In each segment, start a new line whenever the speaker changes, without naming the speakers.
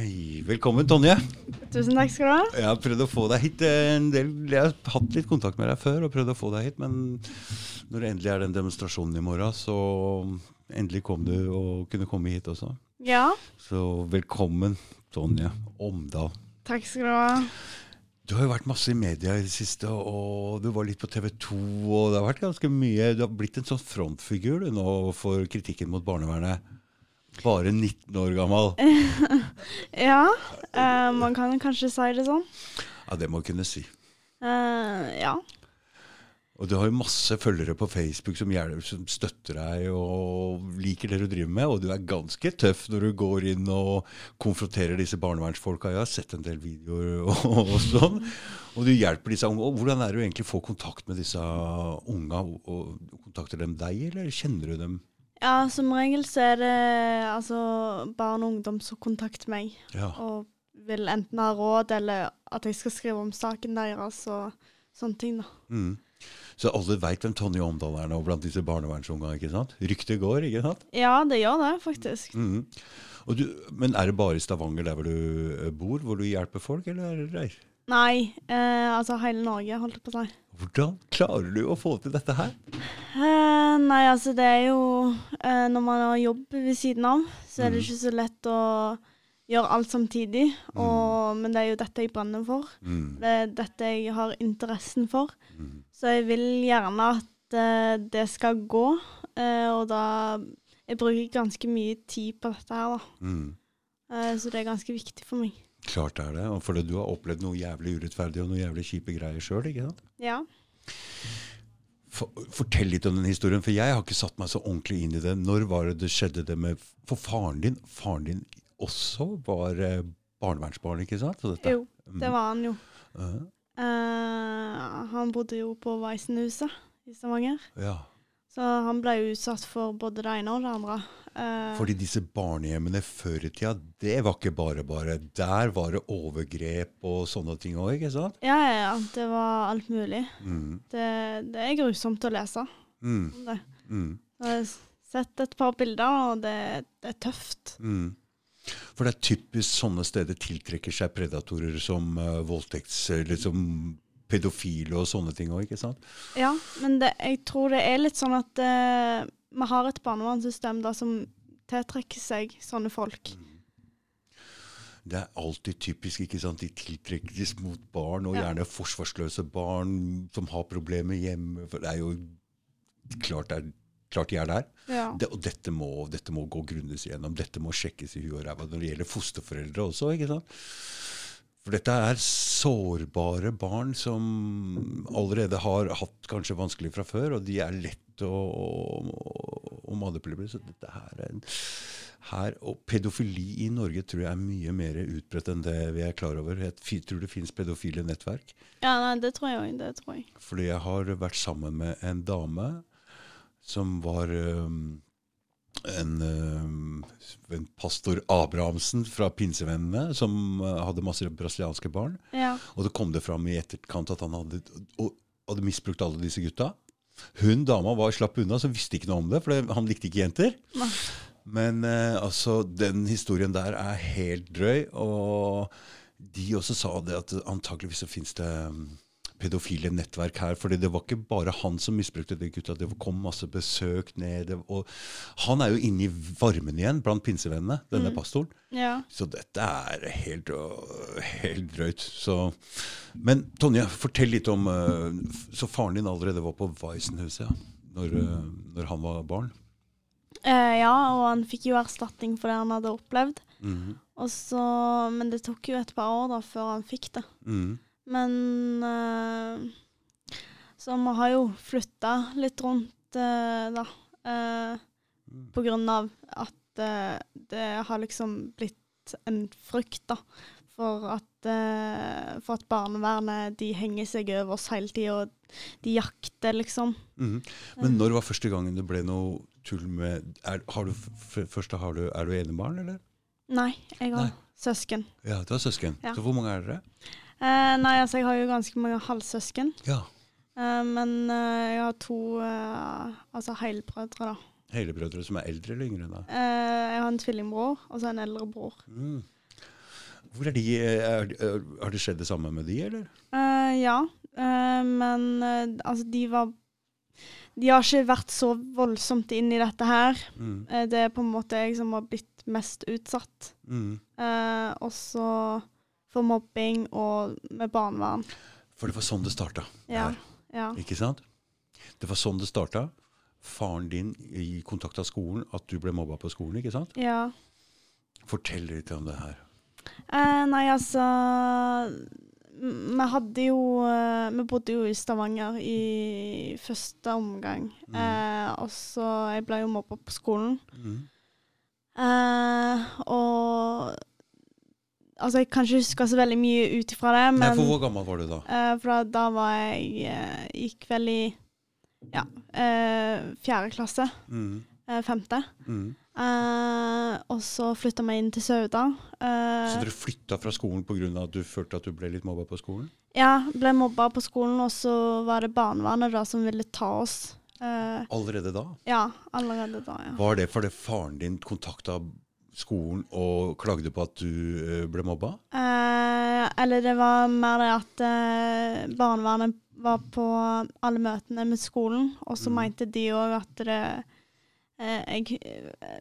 Hei, velkommen, Tonje.
Tusen takk skal du ha.
Jeg har prøvd å få deg hit. eh, En del, jeg har hatt litt kontakt med deg før og prøvd å få deg hit, men når det endelig er den demonstrasjonen i morgen, så endelig kom du og kunne komme hit også.
Ja,
Så velkommen, Tonje Omdal.
takk skal du ha.
Du har jo vært masse i media i det siste, og du var litt på TV 2, og det har vært ganske mye Du har blitt en sånn frontfigur du nå for kritikken mot barnevernet. Bare 19 år gammel.
Ja, uh, man kan kanskje si det sånn.
Ja, det må jeg kunne si.
Uh, ja.
Og du har jo masse følgere på Facebook som, hjelper, som støtter deg og liker det du driver med. Og du er ganske tøff når du går inn og konfronterer disse barnevernsfolka. Jeg har sett en del videoer og, og sånn. Og du hjelper disse unge. Og hvordan er det du egentlig får kontakt med disse unga? Og, kontakter dem deg, eller kjenner du dem?
Ja, som regel så er det altså barn og ungdom som kontakter meg
Ja.
og vil enten ha råd eller at jeg skal skrive om saken deres og sånne ting, da.
Mm. Så alle veit hvem Tonje Omdal er nå blant disse barnevernsungene, ikke sant? Ryktet går, ikke sant?
Ja, det gjør det, faktisk.
Mm. Du, men er det bare i Stavanger der hvor du eh, bor, hvor du hjelper folk, eller er det der?
Nei, eh, altså hele Norge, holdt jeg på å si.
Hvordan klarer du å få til dette her?
Eh, nei, altså det er jo eh, Når man har jobb ved siden av, så er det
Mm.
ikke så lett å gjøre alt samtidig. Og, Men det er jo dette jeg brenner for.
Mm.
Det er dette jeg har interessen for.
Mm.
Så jeg vil gjerne at eh, det skal gå. eh, og da Jeg bruker ganske mye tid på dette her, da. Eh, så det er ganske viktig for meg.
Klart er det. Og fordi du har opplevd noe jævlig urettferdig og noe jævlig kjipe greier sjøl, ikke sant?
Ja.
For, fortell litt om den historien, for jeg har ikke satt meg så ordentlig inn i det. Når var det det skjedde det med For faren din Faren din også var eh, barnevernsbarn, ikke sant?
Jo, det var han jo.
Uh
-huh. uh, han bodde jo på Weissenhuset i Stavanger.
ja.
Så han ble jo utsatt for både det ene og det andre. Eh,
Fordi disse barnehjemmene før i tida, det var ikke bare bare. Der var det overgrep og sånne ting òg, ikke sant?
ja, ja, ja. Det var alt mulig.
Mm.
Det, det er grusomt å lese
Mm.
om det.
Mm.
Jeg har sett et par bilder, og det, det er tøft.
Mm. For det er typisk sånne steder tiltrekker seg predatorer som uh, voldtekts... Eller som pedofile og sånne ting òg, ikke sant?
Ja, men det, jeg tror det er litt sånn at eh, vi har et barnevernssystem da som tiltrekker seg sånne folk.
Det er alltid typisk, ikke sant? De tiltrekkes mot barn, og
Ja.
gjerne forsvarsløse barn som har problemer hjemme. For det er jo klart, det er, klart de er der.
Ja.
Det, og dette må, dette må gå grundig igjennom. Dette må sjekkes i huet og ræva når det gjelder fosterforeldre også. ikke sant? For dette er sårbare barn som allerede har hatt kanskje vanskelig fra før, og de er lett å, og, og manipulere. Så dette her er en her, Og pedofili i Norge tror jeg er mye mer utbredt enn det vi er klar over. Jeg tror det finnes pedofile nettverk.
ja, nei, det tror jeg òg. Det tror jeg.
Fordi jeg har vært sammen med en dame som var um, en, en pastor Abrahamsen fra Pinsevennene, som øh, hadde masse brasilianske barn.
Ja.
Og det kom det fram i etterkant at han hadde, og, hadde misbrukt alle disse gutta. Hun dama var slapp unna, så visste ikke noe om det, for det, han likte ikke jenter.
Nei.
Men eh, altså, den historien der er helt drøy. Og de også sa det at antakeligvis så fins det mm, pedofile nettverk her. fordi det var ikke bare han som misbrukte de gutta. Det kom masse besøk ned. Og han er jo inne i varmen igjen blant pinsevennene, denne pastoren.
ja.
Så dette er helt, øh, helt drøyt. Så. Men Tonje, fortell litt om øh, Så faren din allerede var på Weissenhuset ja, når, øh, når han var barn?
Uh, ja, og han fikk jo erstatning for det han hadde opplevd.
Mhm.
Og så, men det tok jo et par år da før han fikk det.
Mhm.
Men uh, Så vi har jo flytta litt rundt, uh, da. eh, på grunn av at det har liksom blitt en frykt, da. For at, for at barnevernet de henger seg over oss hele tida, og de jakter, liksom.
Mm. Men når var første gangen det ble noe tull med er, har du, først, har du, er du enebarn, eller?
Nei, jeg har
Nei.
søsken.
Ja, du har søsken.
Ja.
Så hvor mange er dere?
Eh, nei, altså jeg har jo ganske mange halvsøsken.
Ja.
Eh, men eh, jeg har to eh, altså helbrødre, da.
Helbrødre som er eldre eller yngre da?
Eh, jeg har en tvillingbror og så en eldre bror.
Mm. Hvor er de, er, er, Har det skjedd det samme med de, eller?
Eh, ja, eh, men eh, altså, de var De har ikke vært så voldsomt inn i dette her.
Mm.
Eh, det er på en måte jeg som har blitt mest utsatt.
Mm.
Eh, også for mobbing og med barnevern.
For det var sånn det starta.
Ja. Ja.
Ikke sant? Det var sånn det starta. Faren din kontakta skolen at du ble mobba på skolen, ikke sant?
ja.
Fortell litt om det her.
Eh, nei, altså Vi hadde jo eh, Vi bodde jo i Stavanger i første omgang.
Mm.
Eh, og så Jeg ble jo mobba på skolen.
Mm.
Eh, og Altså, jeg kan ikke huske så veldig mye ut ifra det,
Nei,
men
for hvor gammel var du da?
Uh, for da, da var jeg uh, Gikk vel i ja, uh, fjerde klasse.
Mm.
Eh, femte.
Mm.
Eh, og så flytta vi inn til Sauda. Eh,
Så dere flytta fra skolen pga. at du følte at du ble litt mobba på skolen?
Ja, ble mobba på skolen, og så var det barnevernet da som ville ta oss. Eh,
Allerede da?
ja, allerede da, ja.
Var det fordi faren din kontakta skolen og klagde på at du eh, ble mobba?
Eh, eller det var mer det at eh, barnevernet var på alle møtene med skolen, og så
Mm.
mente de òg at det eh, Jeg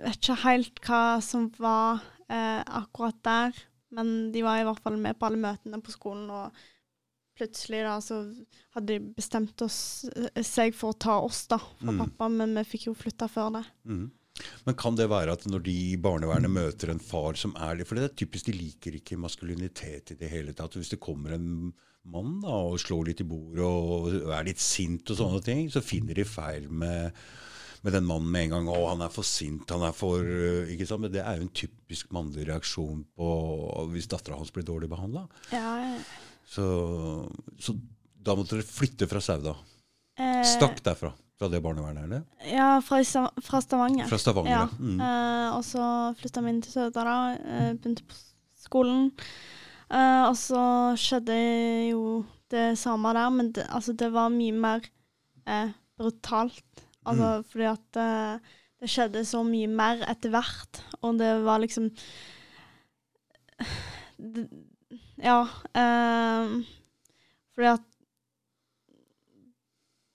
vet ikke helt hva som var eh, akkurat der, men de var i hvert fall med på alle møtene på skolen, og plutselig da så hadde de bestemt oss, eh, seg for å ta oss, da, fra
Mm.
pappa, men vi fikk jo flytta før det.
Mm. Men kan det være at når de i barnevernet møter en far som er det For det er typisk, de liker ikke maskulinitet i det hele tatt. Hvis det kommer en mann da, og slår litt i bordet og er litt sint og sånne ting, så finner de feil med, med den mannen med en gang. 'Å, han er for sint, han er for øh, Ikke sant? Men det er jo en typisk mannlig reaksjon på hvis dattera hans blir dårlig behandla.
Ja,
Så, så da måtte dere flytte fra Sauda.
eh,
Stakk derfra. Fra det barnevernet, eller?
Ja, fra, fra Stavanger.
Fra Stavanger,
Ja.
Mm.
Uh, og så flytta vi inn til Sødala, da. eh, begynte på skolen. Uh, og så skjedde jo det samme der, men det, altså, det var mye mer brutalt. Altså fordi at det skjedde så mye mer etter hvert, og det var liksom det, Ja. fordi at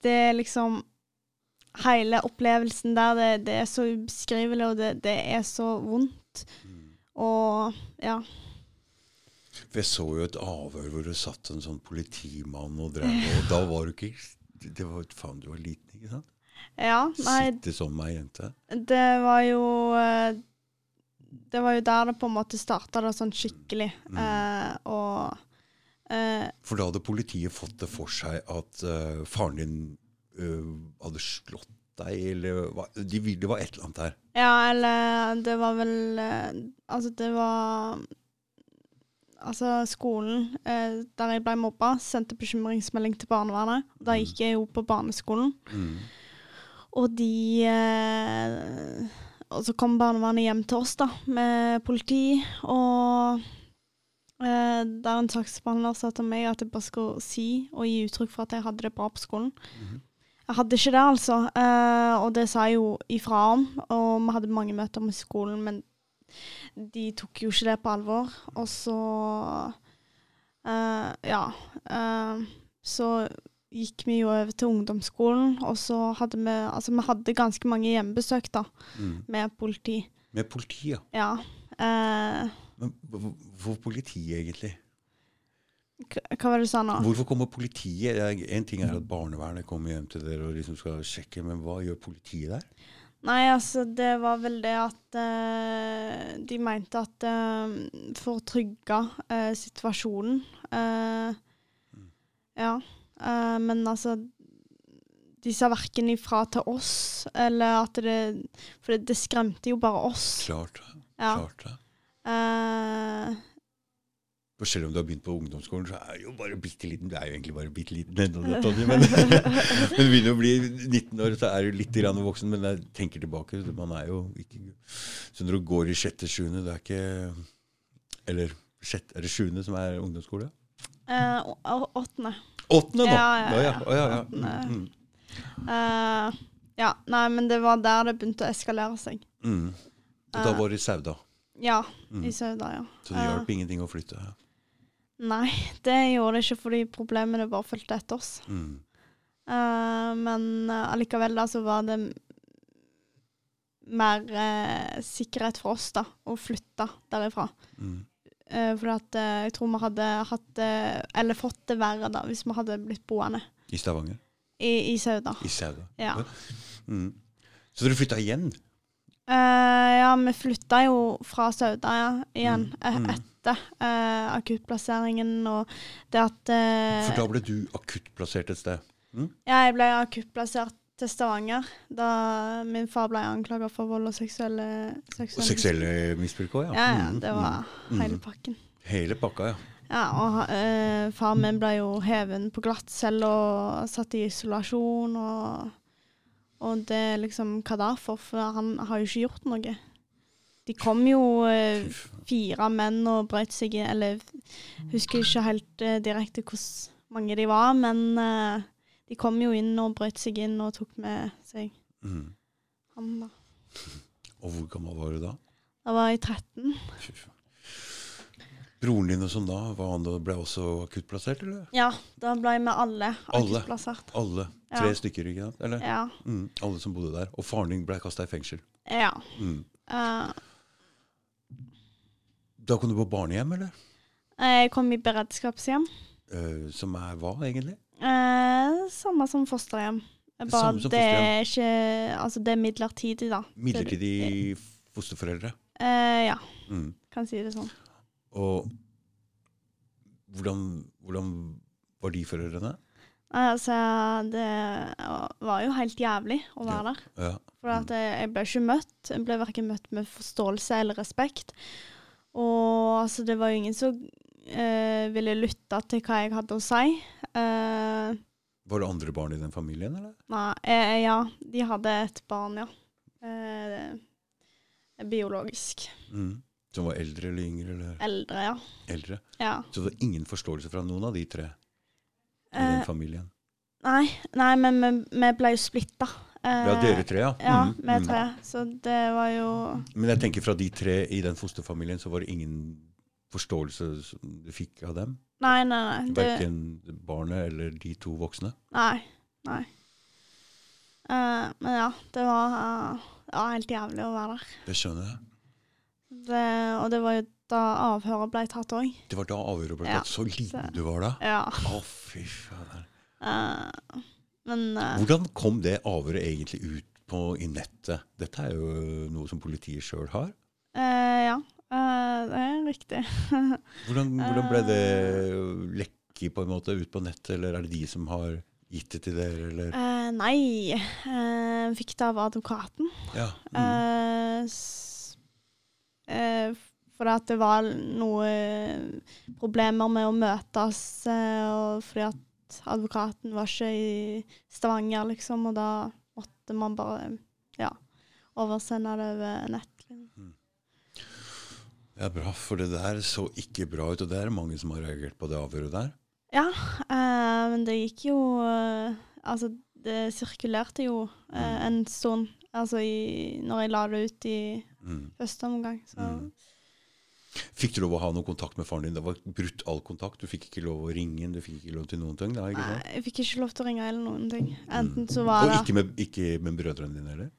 det liksom Hele opplevelsen der, det, det er så ubeskrivelig, og det, det er så vondt.
Mm.
Og ja.
Vi så jo et avhør hvor det satt en sånn politimann og drev, og da var du ikke det var, Faen, du var liten, ikke sant?
Ja, nei,
Sitte som ei jente.
det var jo eh, Det var jo der det på en måte starta sånn skikkelig.
Mm.
Eh, og eh,
For da hadde politiet fått det for seg at eh, faren din hadde slått deg, eller hva- de, Det var et eller annet der.
Ja, eller det var vel eh, Altså, det var Altså, skolen eh, der jeg ble mobba, sendte bekymringsmelding til barnevernet. Da
Mm.
gikk jeg jo på barneskolen.
Mm.
Og de eh, Og så kom barnevernet hjem til oss, da, med politi. Og eh, der en saksbehandler sa til meg at jeg bare skulle si og gi uttrykk for at jeg hadde det bra på skolen.
Mhm.
Jeg hadde ikke det, altså. Eh, og det sa jeg jo ifra om. Og vi hadde mange møter med skolen, men de tok jo ikke det på alvor. Og så eh, Ja. eh, så gikk vi jo over til ungdomsskolen, og så hadde vi Altså, vi hadde ganske mange hjemmebesøk, da,
Mm.
med politi.
Med politiet.
Ja.
ja. Hvor- hvorfor politiet, egentlig?
Hva var det du sa nå?
Hvorfor kommer politiet? En ting er at barnevernet kommer hjem til dere og liksom skal sjekke, men hva gjør politiet der?
Nei, altså, det var vel det at uh, de mente at uh, for å trygge uh, situasjonen mm. Ja. men altså De sa verken ifra til oss, eller at det For det, det skremte jo bare oss.
Klart,
Ja.
klart det.
Eh,
For selv om du har begynt på ungdomsskolen, så er du jo bare bitte liten. Du er jo egentlig bare bitte liten ennå. Men, men du begynner å bli 19 år, så er du litt grann voksen. Men jeg tenker tilbake, man er jo ikke Så når du går i sjette, sjuende, det er ikke Eller sjette, er det sjuende som er ungdomsskole?
eh, åttende.
Åttende da?
Ja, ja, ja.
Ja, ja. Mm,
Eh, ja, nei, men det var der det begynte å eskalere seg.
mm. Og da
Eh.
var det i Sauda.
Ja,
Mm.
i Sauda, ja.
Så det
Ja.
hjalp ingenting å flytte?
Nei, det gjorde det ikke fordi problemene bare fulgte etter oss.
Mm.
Uh, men eh, allikevel da så var det mer uh, sikkerhet for oss da, å flytte derifra.
Mm.
Uh, for at uh, jeg tror vi hadde hatt eller fått det verre da, hvis vi hadde blitt boende
I Stavanger?
i, i Sauda.
I Sauda?
Ja.
Mm. Så dere flytta igjen?
Eh, ja, vi flytta jo fra Sauda ja, igjen
Mm,
eh,
mm.
etter uh, akuttplasseringen og det at uh,
For da ble du akuttplassert et sted?
Ja, jeg ble akuttplassert til Stavanger da min far ble anklaga for vold og seksuelle
Og
seksuelle
seksuelle misbruk òg, ja?
Ja, ja,
Mm,
det var
mm,
hele
mm.
pakken.
Hele pakka, ja.
Ja, og uh, far min ble jo hevet på glattcelle og satt i isolasjon, og, og det er liksom Hva derfor? For han har jo ikke gjort noe. De kom jo eh, fire menn og brøt seg inn Eller husker ikke helt eh, direkte hvor mange de var, men eh, de kom jo inn og brøt seg inn og tok med seg
Mm.
han, da.
Og hvor gammel var du da?
Da var jeg 13.
Fy faen. Broren din og sånn da, var han ble også akuttplassert, eller?
Ja, da ble vi alle
Alle?
akuttplassert.
Alle? Tre
Ja.
stykker, ikke sant? Eller?
Ja.
Mm, alle som bodde der. Og faren din ble kasta i fengsel.
ja.
Mm.
Uh,
Da kom du på barnehjem, eller?
jeg kom i beredskapshjem.
Uh, som er hva, egentlig?
Uh, samme som fosterhjem. Bare
samme som
det er ikke Altså, det er midlertidig, da.
Midlertidig fosterforeldre.
Ja,
Mm.
kan si det sånn.
Og hvordan, hvordan var de foreldrene?
Nei, altså, det var jo helt jævlig å være der.
Ja.
For at jeg, jeg ble ikke møtt. Jeg ble verken møtt med forståelse eller respekt. Og altså, det var jo ingen som eh, ville lytte til hva jeg hadde å si. Eh,
Var det andre barn i den familien, eller?
nei, eh, ja, de hadde et barn, ja. Eh, biologisk.
Mm. Som var eldre eller yngre eller
Eldre, ja.
eldre?
ja.
Så det var ingen forståelse fra noen av de tre i
Eh,
den familien?
nei, nei, men vi, vi ble jo splitta. Eh,
Ja, dere tre, ja.
Ja,
Mm,
vi
mm.
tre. Så det var jo
Men jeg tenker fra de tre i den fosterfamilien, så var det ingen forståelse som du fikk av dem?
Nei, nei, nei. Det,
Verken barnet eller de to voksne?
nei. nei. Uh, men ja, det var, uh, det var helt jævlig å være der.
Det skjønner jeg.
Det, og det var jo da avhøret ble tatt òg.
Det var da avhøret ble
Ja,
tatt. Så liten du var da.
Ja.
Å, fy fader.
Uh, men uh,
Hvordan kom det avhøret egentlig ut på, i nettet? Dette er jo noe som politiet sjøl har.
Uh, ja, det er riktig.
Hvordan, hvordan ble det
lekket
lekke på en måte ut på nettet, eller er det de som har gitt det til dere, eller?
Nei, uh, fikk det av advokaten.
Ja. Mm.
Eh, eh, for at det var noe problemer med å møtes, eh, og fordi at advokaten var ikke i Stavanger, liksom, og da måtte man bare ja, oversende det over nett. liksom.
Ja, bra, for det der så ikke bra ut, og det er mange som har reagert på det avhøret der.
Ja, eh, men det gikk jo eh, Altså, det sirkulerte jo eh,
Mm.
en stund, altså i, når jeg la det ut i
Mm.
første omgang. Så
Mm. Fikk du lov å ha noe kontakt med faren din? Det var brutt all kontakt. Du fikk ikke lov å ringe inn, du fikk ikke lov til noen ting? Da,
Nei, jeg fikk ikke lov til å ringe eller noen ting. Enten så var det
ikke med, ikke med brødrene dine heller?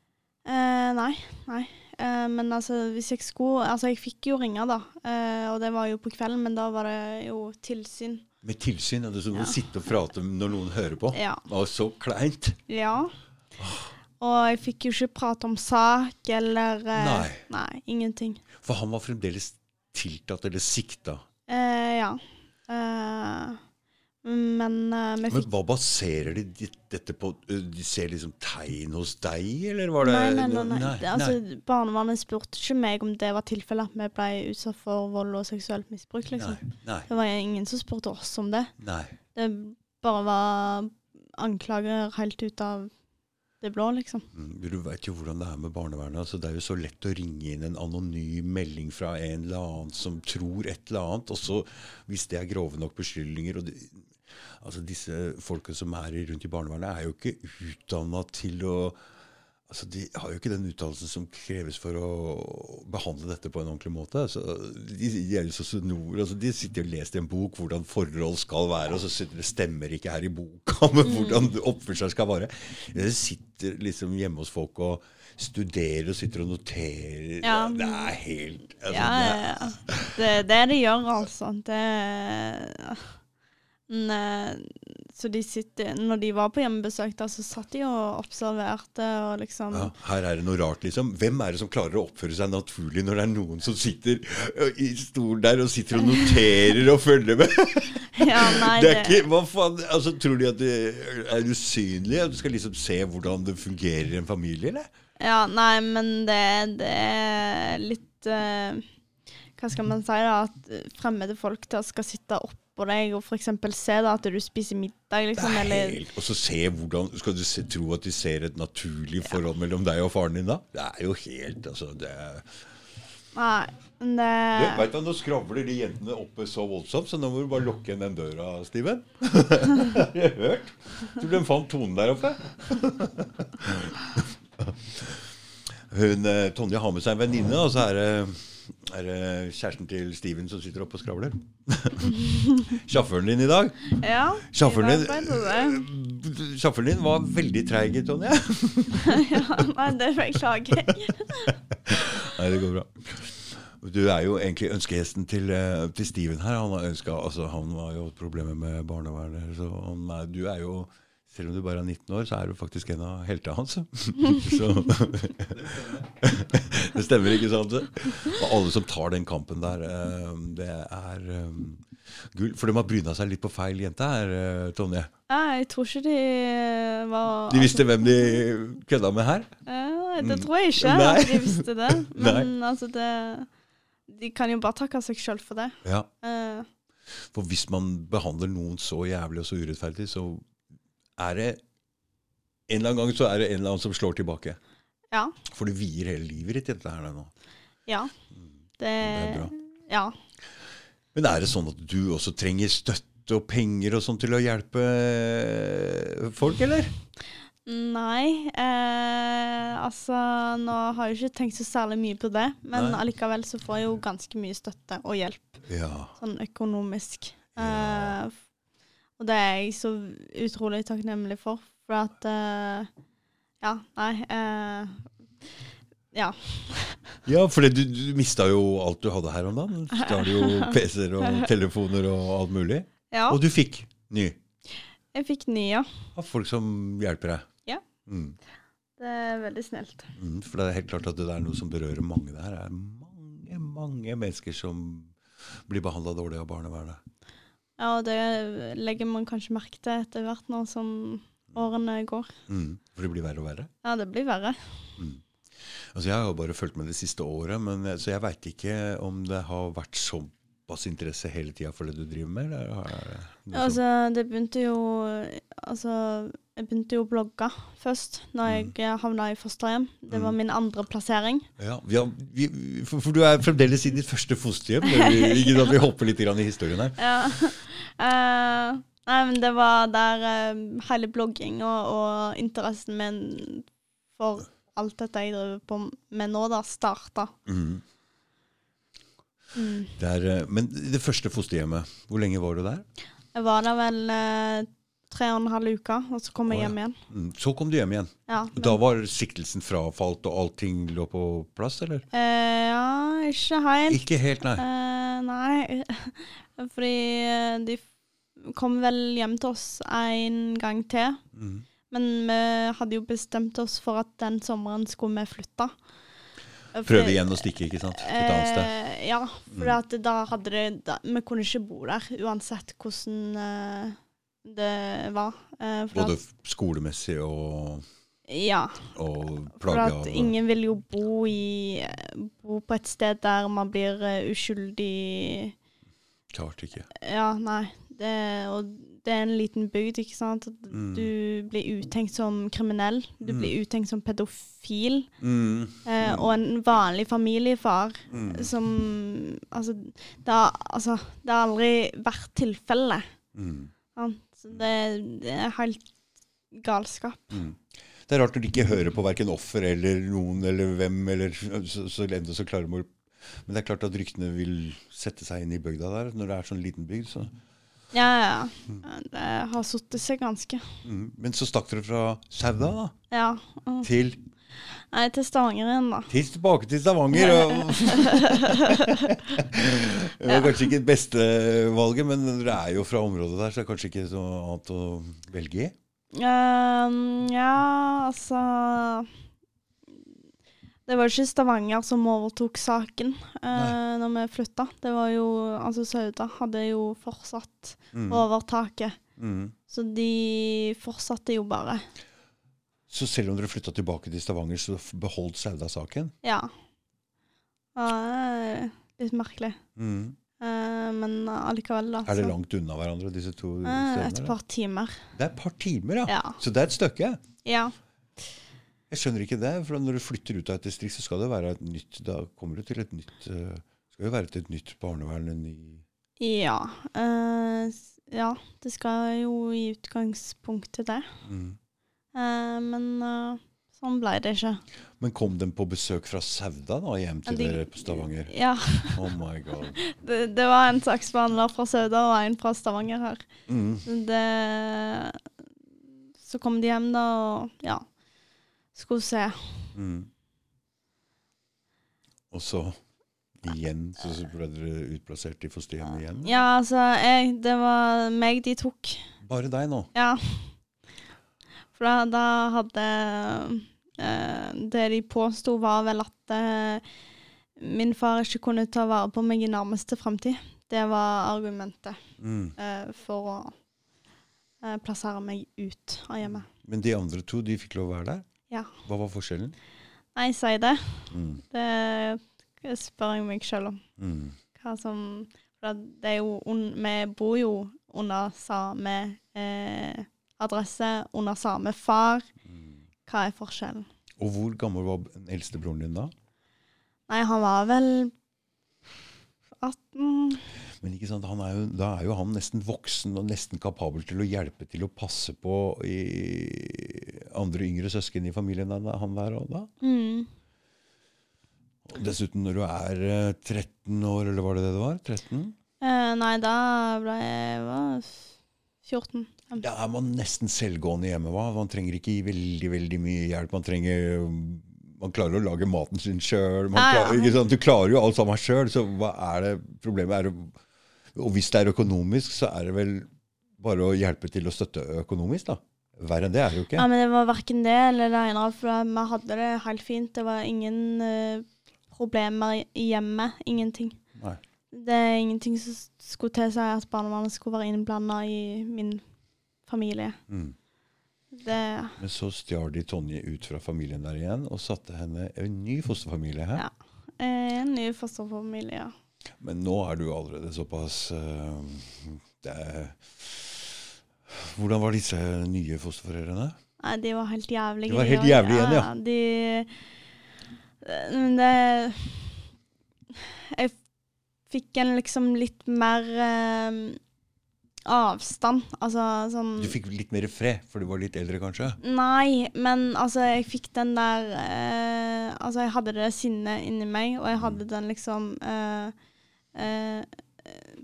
eh, Nei. nei. Eh, men altså, hvis jeg skulle Altså, jeg fikk jo ringe, da. Eh, og det var jo på kvelden, men da var det jo tilsyn.
Med tilsyn? Altså, du
Ja.
å sitte og prate når noen hører på?
Ja.
Det var så kleint.
ja. Og jeg fikk jo ikke prate om sak eller eh,
Nei.
Nei, ingenting.
For han var fremdeles tiltatt eller sikta.
Eh, ja. Eh, men eh, vi
Men hva baserer de dette på? De ser liksom tegn hos deg, eller var det
Nei, nei, nei. nei.
nei,
altså, Barnevernet spurte ikke meg om det var tilfellet at vi ble utsatt for vold og seksuelt misbruk, liksom.
nei, nei,
Det var ingen som spurte oss om det.
nei.
Det bare var anklager helt ut av det blå, liksom.
Mm, Du vet jo hvordan det er med barnevernet. Altså, det er jo så lett å ringe inn en anonym melding fra en eller annen som tror et eller annet. Og så, hvis det er grove nok beskyldninger og det, altså Disse folka som er rundt i barnevernet, er jo ikke utdanna til å Altså, De har jo ikke den utdannelsen som kreves for å behandle dette på en ordentlig måte. Altså, de, de så Altså, de sitter og leser i en bok hvordan forhold skal være, og så sitter det stemmer ikke her i boka med hvordan oppførselen skal være. De sitter liksom hjemme hos folk og studerer og sitter og noterer.
Ja.
Det er helt altså,
Ja, ja, ja. Det det de gjør, altså. Det eh, Så de sitter Når de var på hjemmebesøk, da, så satt de og observerte og liksom
Ja, her er det noe rart, liksom. Hvem er det som klarer å oppføre seg naturlig når det er noen som sitter i stolen der og sitter og noterer og følger med?
Ja, nei,
Det er ikke, hva faen, altså Tror de at det er usynlig? At du skal liksom se hvordan det fungerer i en familie, eller?
Ja, nei, men det, det er litt eh, Hva skal man si, da? At fremmede folk da skal sitte oppå deg og f.eks. se da at du spiser middag, liksom. Eller
helt, og så se hvordan, Skal du se, tro at de ser et naturlig forhold mellom deg og faren din da? Det er jo helt altså, det er,
Nei, det
du, vet du, Nå skravler de jentene oppe så voldsomt, så nå må du bare lukke igjen den døra, Steven. Har du hørt? Tror du de fant tonen der oppe? Hun, eh, Tonje har med seg en venninne, og så er det, er det kjæresten til Steven som sitter oppe og skravler. Sjåføren din i dag
Ja.
Sjåføren din, sjåføren din var veldig treig, Tonje.
ja, nei, det beklager jeg.
Nei, det går bra. Du er jo egentlig ønskegjesten til, eh, til Steven her. Han har ønsket, altså Han har jo problemer med barnevernet. Så han er, du er jo Selv om du bare er 19 år, så er du faktisk en av heltene hans. så Det stemmer, ikke sant? Og alle som tar den kampen der, eh, det er eh, gull. For de har bryna seg litt på feil jente her, eh, Tonje.
Nei, jeg tror ikke de var
De visste hvem de kødda med her?
Det tror jeg ikke
Nei.
at de visste det. Men altså, det De kan jo bare takke seg sjøl for det.
Ja. For hvis man behandler noen så jævlig og så urettferdig, så er det En eller annen gang så er det en eller annen som slår tilbake.
ja.
For du vier hele livet ditt til dette her nå.
Ja. Det,
er bra.
Ja.
Men er det sånn at du også trenger støtte og penger og sånn til å hjelpe eh, folk, eller?
Nei. Eh, altså, nå har jeg ikke tenkt så særlig mye på det, men
Nei.
allikevel så får jeg jo ganske mye støtte og hjelp,
Ja.
sånn økonomisk. Eh, og det er jeg så utrolig takknemlig for, for at uh, Ja, nei. uh, ja.
Ja, for du, du mista jo alt du hadde her om dagen. Du har jo PC-er og telefoner og alt mulig.
ja.
Og du fikk ny
Jeg fikk ny, ja.
av folk som hjelper deg.
Ja.
Mm.
Det er veldig snilt.
Mm, for det er helt klart at det er noe som berører mange. Det her er mange, mange mennesker som blir behandla dårlig av barnevernet.
Ja, og det legger man kanskje merke til etter hvert nå som årene går.
Mm, for det blir verre og verre.
Ja, det blir verre.
Altså Jeg har jo bare fulgt med det siste året, men, så jeg veit ikke om det har vært såpass interesse hele tida for det du driver med. Eller det
Altså, det begynte jo Altså, jeg begynte jo å blogge først, når
Mm.
jeg havna i fosterhjem. Det var min andre plassering.
ja, vi har, vi, for, for du er fremdeles i ditt første fosterhjem. Vi, ja. Vi hopper litt grann i historien her.
Ja. Uh, nei, men det var der uh, hele blogging og, og interessen min for alt dette jeg driver på med nå, da, starta.
Mm.
Mm.
Eh, men det første fosterhjemmet, hvor lenge var du der?
Jeg var der vel eh, tre og en halv uke, og så kom jeg hjem igjen.
Mm, Så kom du hjem igjen.
Ja,
Da var siktelsen frafalt, og allting lå på plass, eller?
Eh, ja, ikke helt.
Ikke helt, nei.
Eh, nei, fordi eh, de kom vel hjem til oss en gang til.
Mm.
Men vi hadde jo bestemt oss for at den sommeren skulle vi flytte. Eh,
Prøve igjen å stikke, ikke sant? Et annet sted.
Eh, ja, for mm. da hadde det da, Vi kunne ikke bo der uansett hvordan det var. Eh,
Både
at,
skolemessig og,
ja,
og
for at ingen vil jo bo, i, bo på et sted der man blir eh, uskyldig
Klart ikke.
Ja, nei. Det, og det er en liten bygd, ikke sant.
Mm.
Du blir uttenkt som kriminell. Du
Mm.
blir uttenkt som pedofil.
Mm.
Eh,
Mm.
og en vanlig familiefar
Mm.
som Altså det, har, altså det har aldri vært tilfelle.
Mm.
Så det, det er helt galskap.
Mm. Det er rart når de ikke hører på verken offer eller noen eller hvem, eller så, så enda så klarer de å Men det er klart at ryktene vil sette seg inn i bygda der, når det er sånn liten bygd. Så.
Ja, ja. ja. Det har satt seg ganske.
Mm. Men så stakk dere fra Sauda da,
Ja. mm.
til,
Nei, til Stavanger igjen, da.
til tilbake til Stavanger. Det var kanskje ikke det beste valget, men dere er jo fra området der, så det er kanskje ikke så annet å velge i.
Um, ja, altså Det var ikke Stavanger som overtok saken uh, når vi flytta. Det var jo Altså, Sauda hadde jo fortsatt
Mm.
overtaket.
Mm.
Så de fortsatte jo bare.
Så selv om dere flytta tilbake til Stavanger, så beholdt Sauda saken?
Ja. det er litt merkelig.
Mm.
Eh, men allikevel, da.
Er det langt unna hverandre, disse to
Eh,
stedene?
et par timer.
Det er et par timer, ja.
Ja.
Så det er et stykke.
Ja.
Jeg skjønner ikke det. For når du flytter ut av et distrikt, så skal det være et nytt Da kommer du til et nytt uh, Skal jo være til et nytt barnevern. En ny
Ja. Uh, ja, det skal jo i utgangspunktet det.
mm.
Eh, men eh, sånn ble det ikke.
Men kom de på besøk fra Sauda da, hjem til
De-
dere på Stavanger?
Ja.
Oh my god.
Det, det var en saksbehandler fra Sauda og en fra Stavanger her.
Mm.
Det, så kom de hjem, da, og ja Skulle se.
Mm. Og så igjen så så ble dere utplassert i fosterhjem igjen?
Ja, altså, jeg, det var meg de tok.
Bare deg nå?
Ja. Da, da hadde eh, Det de påsto, var vel at eh, min far ikke kunne ta vare på meg i nærmeste fremtid. Det var argumentet
Mm.
eh, for å eh, plassere meg ut av hjemmet.
Men de andre to, de fikk lov å være der?
Ja.
Hva var forskjellen?
Nei, si det.
Mm.
Det spør jeg meg sjøl om.
Mm.
Hva som det er jo Vi bor jo under samme eh, adresse, under samme far.
Mm.
Hva er forskjellen?
Og hvor gammel var den eldste broren din da?
Nei, han var vel 18
Men ikke sant, han er jo, da er jo han nesten voksen og nesten kapabel til å hjelpe til å passe på i andre yngre søsken i familien enn han der òg, da.
mm.
Og Dessuten, når du er eh, 13 år, eller var det det det var? 13?
eh, Nei, da ble jeg var 14.
Da er man nesten selvgående hjemme. hva? Man trenger ikke veldig veldig mye hjelp. Man trenger man klarer å lage maten sin sjøl.
Ja, ja.
Du klarer jo alt sammen sjøl, så hva er det problemet? Er og hvis det er økonomisk, så er det vel bare å hjelpe til å støtte økonomisk, da. Verre enn det er det jo ikke.
Ja, men det var verken det eller det ene, for vi hadde det helt fint. Det var ingen uh, problemer i- hjemmet. Ingenting.
Nei.
Det er ingenting som skulle tilsi at barnevernet skulle være innblanda i min familie.
Mm.
Det
Men så stjal de Tonje ut fra familien der igjen og satte henne i en ny fosterfamilie her.
Ja. er en ny fosterfamilie. ja.
Men nå er du allerede såpass uh, er, Hvordan var disse nye fosterforeldrene?
Nei, de var helt jævlige.
De var helt jævlige igjen, ja.
De Men det Jeg fikk en liksom litt mer eh, avstand. Altså sånn
Du fikk litt mer fred, for du var litt eldre, kanskje?
Nei, men altså, jeg fikk den der eh, Altså, jeg hadde det sinnet inni meg, og jeg hadde den liksom eh, eh, eh,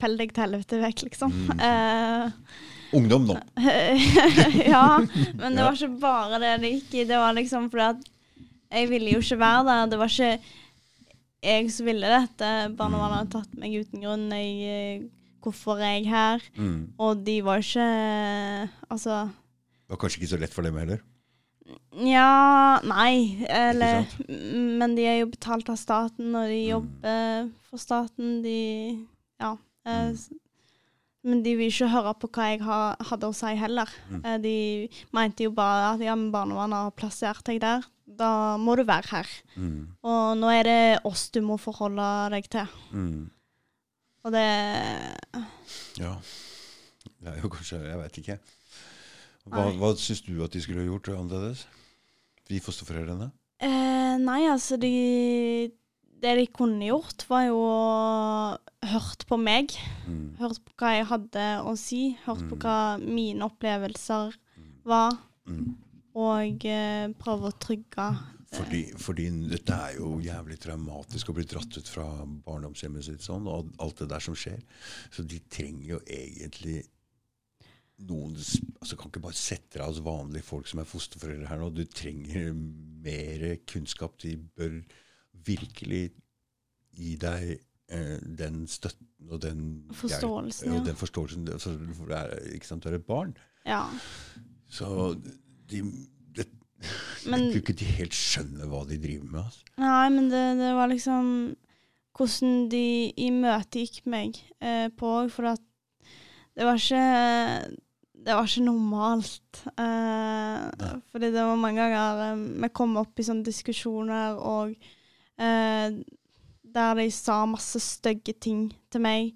Pell deg til helvete vekk, liksom.
Mm.
Eh,
Ungdom nå.
ja, men det var ikke bare det det gikk i. Det var liksom fordi at jeg ville jo ikke være der. Det var ikke jeg som ville dette. Barnevernet hadde tatt meg uten grunn. Jeg, eh, hvorfor er jeg her?
Mm.
Og de var ikke Altså
Det var kanskje ikke så lett for dem heller?
Nja, nei. Eller Men de er jo betalt av staten, og de
Mm.
jobber for staten. De Ja. eh,
Mm.
Men de vil ikke høre på hva jeg hadde å si heller.
Mm.
Eh, De mente jo bare at ja, men barnevernet har plassert deg der. Da må du være her.
Mm.
Og nå er det oss du må forholde deg til.
Mm.
Og det
Ja. Det er jo kanskje Jeg vet ikke. Hva,
Nei.
hva syns du at de skulle ha gjort annerledes? Vi fosterforeldrene?
eh, Nei, altså, de Det de kunne gjort, var jo hørt på meg.
Mm.
Hørt på hva jeg hadde å si. Hørt på
Mm.
hva mine opplevelser
Mm.
var.
Mm.
og eh, prøve å trygge
Fordi, fordi dette er jo jævlig traumatisk å bli dratt ut fra barndomshjemmet sitt sånn, og alt det der som skjer. Så de trenger jo egentlig noen altså Kan ikke bare sette deg hos vanlige folk som er fosterforeldre her nå. Du trenger mer kunnskap. De bør virkelig gi deg eh, den støtten og den
Forståelsen, ja.
Og den forståelsen. Altså, for det er, ikke sant, du er et barn.
Ja.
Så de,
Men-
jeg tror ikke de helt skjønner hva de driver med. Altså.
Nei, men det, det var liksom hvordan de imøtegikk meg eh, på for at det var ikke Det var ikke normalt. Eh, fordi det var mange ganger eh, vi kom opp i sånne diskusjoner og eh, der de sa masse stygge ting til meg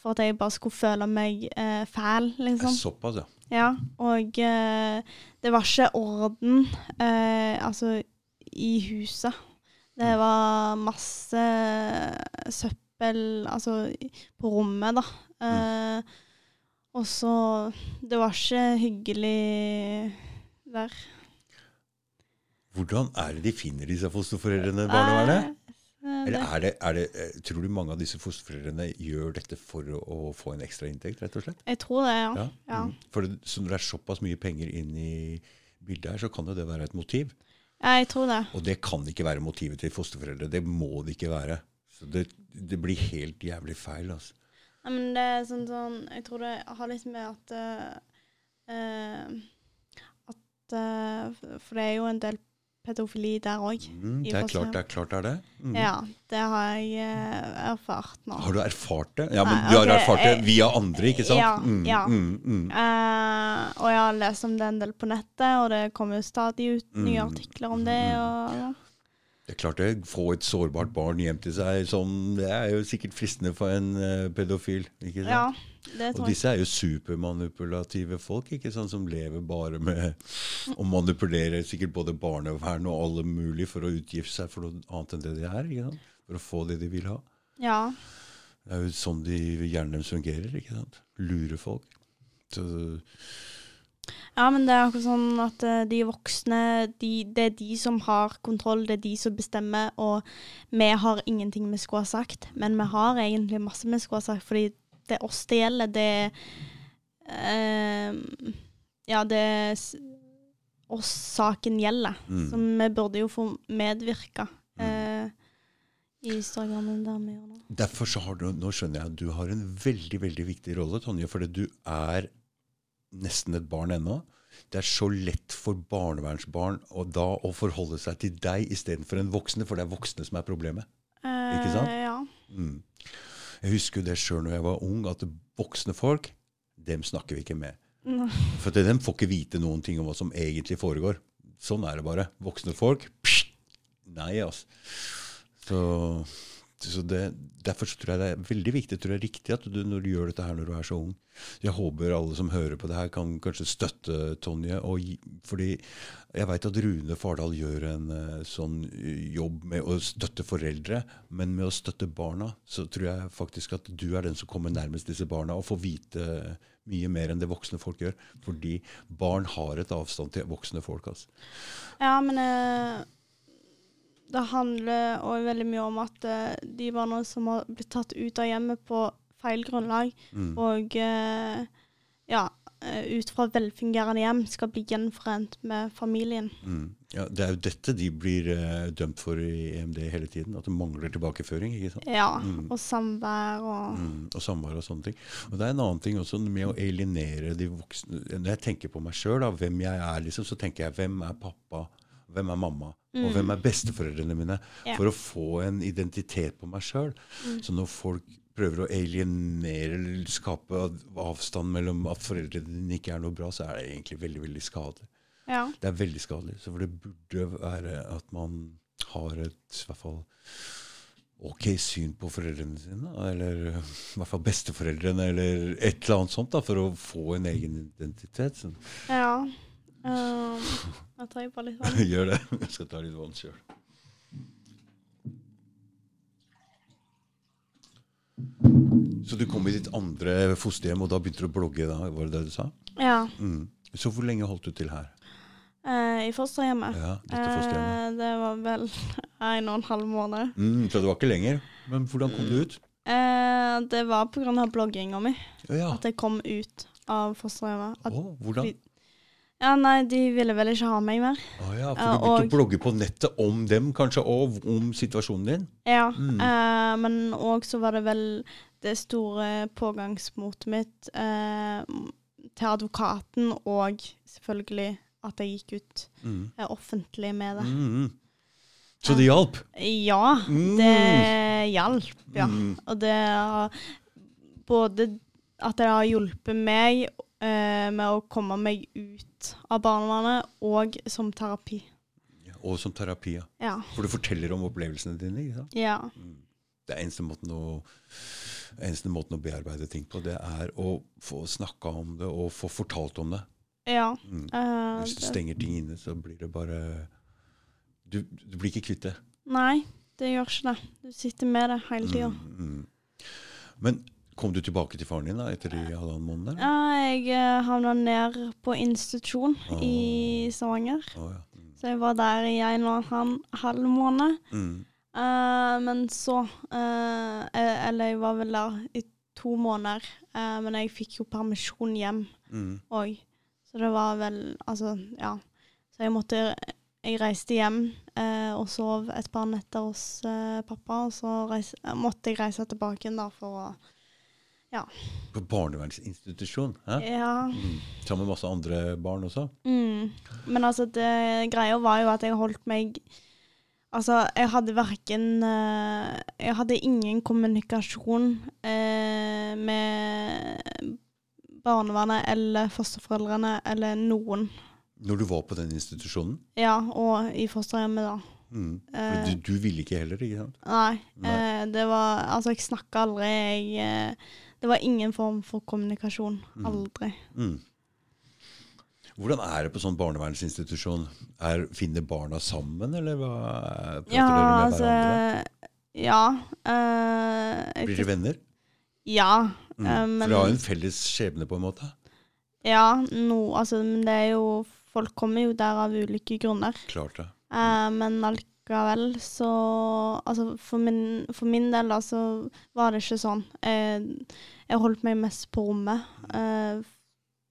for at jeg bare skulle føle meg eh, fæl, liksom.
såpass, ja.
Ja, og eh, det var ikke orden eh, altså i huset. Det var masse søppel altså på rommet, da. Eh, Og så Det var ikke hyggelig der.
Hvordan er det de finner disse fosterforeldrene, barnevernet?
Eh,
Eller er det, er det, eh, tror du mange av disse fosterforeldrene gjør dette for å, å få en ekstra inntekt, rett og slett?
jeg tror det, ja. ja.
Mm. For det, så når det er såpass mye penger inn i bildet her, så kan jo det være et motiv.
Ja, jeg tror det.
Og det kan ikke være motivet til fosterforeldre. Det må det ikke være. Så det, det blir helt jævlig feil. altså.
Nei, men det er sånn, sånn Jeg tror det har litt med at uh, At uh, For det er jo en del pedofili der òg.
Mm, det er klart det er klart det er det. Mm.
Ja, det har jeg uh, erfart nå.
Har du erfart det? Ja, men
Nei,
du har
ok,
erfart det via andre, ikke sant?
Ja,
Mm,
ja. Eh, og jeg har lest om det en del på nettet, og det kommer jo stadig ut nye
Mm.
artikler om det. Og, ja.
Det er klart det. Få et sårbart barn hjem til seg, sånn, det er jo sikkert fristende for en eh, pedofil. ikke sant?
ja, det
Og disse er jo supermanipulative folk, ikke sant, som lever bare med å manipulere sikkert både barnevern og alle mulig for å utgifte seg for noe annet enn det de er. ikke sant? For å få det de vil ha.
Ja.
Det er jo sånn de hjernen deres fungerer. ikke sant? Lure folk. Så,
ja, men det er akkurat sånn at eh, de voksne, de, det er de som har kontroll, det er de som bestemmer, og vi har ingenting vi skulle ha sagt. Men vi har egentlig masse vi skulle ha sagt, fordi det er oss det gjelder. Det er eh, Ja, det er oss saken gjelder.
Mm.
Så vi burde jo få medvirke eh, i større grad enn det vi gjør nå.
Derfor så har du, nå skjønner jeg at du har en veldig veldig viktig rolle, Tonje. Fordi du er nesten et barn ennå. Det er så lett for barnevernsbarn å da å forholde seg til deg istedenfor en voksne, for det er voksne som er problemet. Ikke sant?
Eh, ja.
Mm. Jeg husker jo det sjøl når jeg var ung, at voksne folk, dem snakker vi ikke med.
No.
For dem får ikke vite noen ting om hva som egentlig foregår. Sånn er det bare. Voksne folk psh, Nei, altså. Så, så det, Derfor så tror jeg det er veldig viktig tror jeg, riktig at du, når du gjør dette her når du er så ung. Jeg håper alle som hører på det her, kan kanskje støtte Tonje. Og, fordi jeg veit at Rune Fardal gjør en eh, sånn eh, jobb med å støtte foreldre, men med å støtte barna, så tror jeg faktisk at du er den som kommer nærmest disse barna og får vite mye mer enn det voksne folk gjør. Fordi barn har et avstand til voksne folk. Altså.
Ja, men eh, det handler òg veldig mye om at eh, de barna som har blitt tatt ut av hjemmet på feil grunnlag,
Mm.
og eh, ja, eh, ut fra velfungerende hjem, skal bli gjenforent med familien.
Mm. Ja, det er jo dette de blir dømt for i EMD hele tiden. At det mangler tilbakeføring. ikke sant?
Ja,
Mm.
og samvær og
Mm, og samvær og sånne ting. Og det er en annen ting også med å alienere de voksne. Når jeg tenker på meg sjøl, hvem jeg er, liksom, så tenker jeg hvem er pappa, hvem er mamma, og hvem er besteforeldrene mine?
Ja.
For å få en identitet på meg sjøl. Så når folk prøver å alienere eller skape avstand mellom at foreldrene dine ikke er noe bra, så er det egentlig veldig, veldig skadelig.
Ja.
Det er veldig skadelig. Så for det burde være at man har et i hvert fall ok syn på foreldrene sine. Eller i hvert fall besteforeldrene, eller et eller annet sånt, da, for å få en egen identitet. Sånn.
ja. Um, jeg tar jo bare litt vann.
gjør det. Jeg skal ta litt vann sjøl. Så du kom i ditt andre fosterhjem, og da begynte du å blogge? da, Var det det du sa?
Ja.
Mm. Så hvor lenge holdt du til her?
eh, i fosterhjemmet.
Ja, dette fosterhjemmet.
Eh, det var vel en og en halv måned.
Mm, så det var ikke lenger. Men hvordan kom du ut?
Eh, det var av blogginga mi
Ja, ja.
at jeg kom ut av fosterhjemmet. At,
oh, hvordan?
Ja, nei, de ville vel ikke ha meg mer.
Å ja, for du begynte å blogge på nettet om dem, kanskje, og om situasjonen din?
Ja,
Mm.
eh, men òg så var det vel det store pågangsmotet mitt eh, til advokaten, og selvfølgelig at jeg gikk ut
Mm.
eh, offentlig med det.
Mm. Så det hjalp?
Ja,
Mm.
det hjalp, ja.
Mm.
Og det har både at det har hjulpet meg eh, med å komme meg ut av barnevernet, og som terapi.
Og som terapi, ja.
Ja.
For du forteller om opplevelsene dine. ikke sant?
ja.
Det er eneste måten å, eneste måten å bearbeide ting på, det er å få snakka om det og få fortalt om det.
ja.
Mm.
eh,
Hvis du stenger ting inne, så blir det bare Du, du blir ikke kvitt det.
Nei, det gjør ikke det. Du sitter med det hele tida.
Mm, mm. Men kom du tilbake til faren din da, etter de halvannen måned?
Ja, jeg uh, havna ned på institusjon i Stavanger.
Oh, ja. Mm.
Så jeg var der i en og en halv- måned.
Mm.
Uh, men så eh, eh, Eller jeg var vel der i to måneder. Uh, men jeg fikk jo permisjon hjem
Mm.
Så det var vel Altså, ja. Så jeg måtte Jeg reiste hjem eh, og sov et par netter hos eh, pappa. Og så reis, eh, måtte jeg reise tilbake igjen da for å
På barnevernsinstitusjon? Hæ?
Ja.
Mm. Sammen med masse andre barn også?
Mm. Men altså, det greia var jo at jeg holdt meg Altså, jeg hadde verken eh, Jeg hadde ingen kommunikasjon eh, med barnevernet eller fosterforeldrene eller noen.
Når du var på den institusjonen?
Ja, og i fosterhjemmet, da.
Mm.
Eh.
du, du ville ikke heller, ikke sant?
Nei.
Nei.
Eh, det var Altså, jeg snakka aldri. Jeg eh, Det var ingen form for kommunikasjon.
Mm.
Aldri.
Mm. Hvordan er det på sånn barnevernsinstitusjon? Er, finner barna sammen, eller hva? Prater
Ja,
dere med
altså
hverandre?
Ja. Øh,
Blir dere venner?
Ja.
Mm.
Eh, men-
For dere har jo en felles skjebne, på en måte?
Ja, no, altså, men det er jo Folk kommer jo der av ulike grunner.
Klart det.
Eh, men allikevel så Altså, for min, for min del, da, så var det ikke sånn. Jeg, jeg holdt meg mest på rommet eh,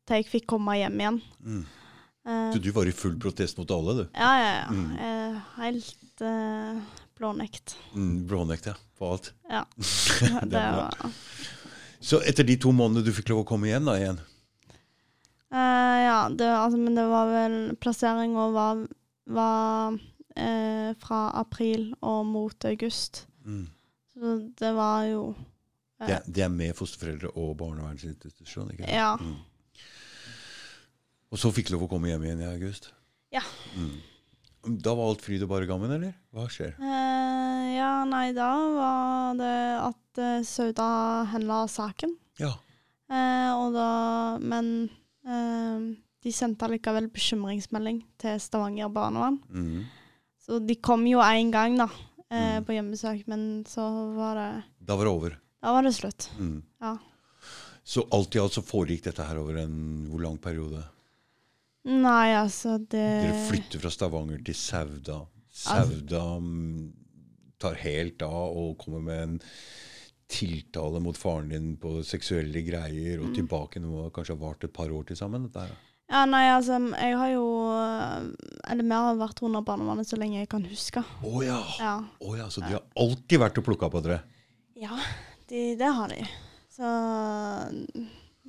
til jeg fikk komme hjem igjen.
Mm.
Eh,
Så du var i full protest mot alle, du?
ja, ja, ja.
Mm.
Er helt eh, blånekt.
Mm, Blånekt, ja. På alt.
Ja.
Det
var
Så etter de to månedene du fikk lov å komme hjem da igjen?
Eh, ja, det, altså, men det var vel Plasseringa var, var eh, fra april og mot august.
Mm.
Så det var jo eh,
Det, det er med fosterforeldre og barnevernsinstitusjon? ikke sant?
Ja.
Mm. Og så fikk du lov å komme hjem igjen i august?
Ja.
Mm. Da var alt fryd og bare gammen, eller? Hva skjer?
Eh, ja, nei, da var det at eh, Sauda henla saken.
Ja.
Eh, og da Men eh, de sendte allikevel bekymringsmelding til Stavanger barnevern.
Mm.
Så de kom jo én gang, da, eh,
Mm.
på hjemmesøk, men så var det
Da var det over.
Da var det slutt.
Mm.
Ja.
Så alt i alt så foregikk dette her over en hvor lang periode?
Nei, altså, det
Dere flytter fra Stavanger til Sauda. Sauda altså... tar helt av og kommer med en tiltale mot faren din på seksuelle greier, og tilbake noe kanskje har vart et par år til sammen. Dette her.
Ja, nei, altså, jeg har jo Eller vi har vært under barnevernet så lenge jeg kan huske.
Å ja.
Ja,
Oh, ja! Så de har alltid vært og plukka på dere?
ja de, det har de. Så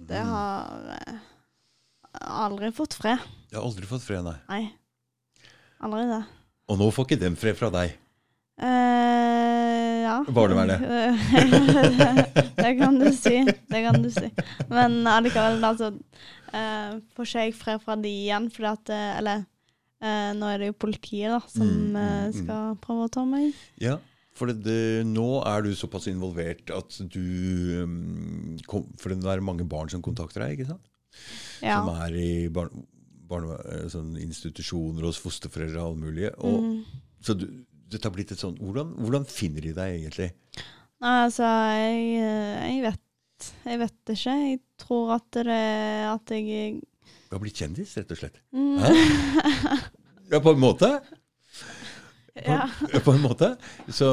det
Mm.
har eh, aldri fått fred.
De har aldri fått fred, nei.
Nei. Aldri det.
Og nå får ikke dem fred fra deg.
Eh, ja.
Barnevernet.
det kan du si. Det kan du si. Men allikevel, altså uh, Får ikke jeg fred fra de igjen, fordi at eh, Eller eh, nå er det jo politiet da, som
Mm, mm, mm.
skal prøve å ta meg.
Ja, for det, det, nå er du såpass involvert at du um, kom, For det er mange barn som kontakter deg, ikke sant?
Ja.
Som er i barne, barne, sånn institusjoner hos fosterforeldre og alle mulige. Og,
Mm.
Så du, dette har blitt et sånn, hvordan, hvordan finner de deg egentlig?
Nei, altså, jeg, jeg vet Jeg vet ikke. Jeg tror at det er at jeg
Du har blitt kjendis, rett og slett.
mm.
Ja, på en måte.
Ja.
På en måte. Så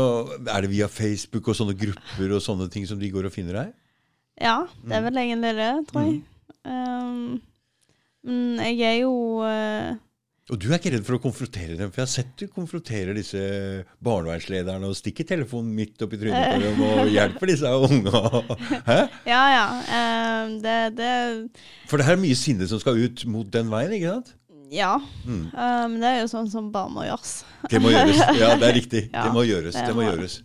er det via Facebook og sånne grupper og sånne ting som de går og finner deg?
ja, det
Mm.
er vel egentlig det, tror jeg. Um, men jeg er jo eh,
Og du er ikke redd for å konfrontere dem? For jeg har sett du konfronterer disse barnevernslederne og stikker telefonen midt opp i trynet på dem og hjelper disse unga. Hæ?
Ja, ja. um, det, det
For det her er mye sinne som skal ut mot den veien, ikke sant?
Ja.
Mm.
Um, det er jo sånn som bare må gjøres.
Det må gjøres. Ja, det er riktig.
Ja,
det må gjøres.
det
Det må- gjøres.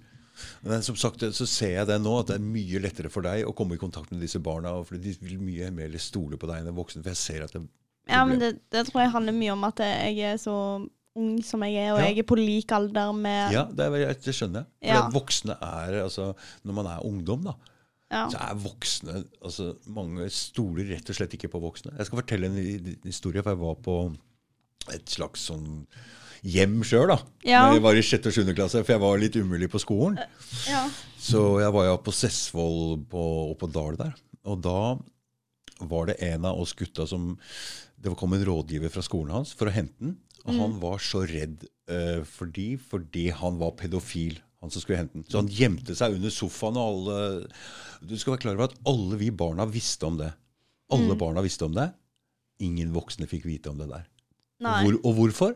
Men som sagt, så ser jeg det nå, at det er mye lettere for deg å komme i kontakt med disse barna. For de vil mye mer stole på deg enn en voksen. For jeg ser at det
Ja, men det, det tror jeg handler mye om at jeg er så ung som jeg er, og
Ja.
jeg er på lik alder med
Ja, det, er, det skjønner jeg. For
Ja.
voksne er altså Når man er ungdom, da,
Ja.
så er voksne altså Mange stoler rett og slett ikke på voksne. Jeg skal fortelle en hi- historie, for jeg var på et slags sånn hjem sjøl, da.
Ja.
Når jeg var i sjette og sjuende klasse, for jeg var litt umulig på skolen.
ja.
Så jeg var jo på Sessvoll på, oppå Dal der. Og da var det en av oss gutta som Det kom en rådgiver fra skolen hans for å hente den. Og han var så redd uh, fordi, fordi han var pedofil, han som skulle hente den. Så han gjemte seg under sofaen, og alle Du skal være klar over at alle vi barna visste om det. Alle barna visste om det. Ingen voksne fikk vite om det der. Hvor, og hvorfor?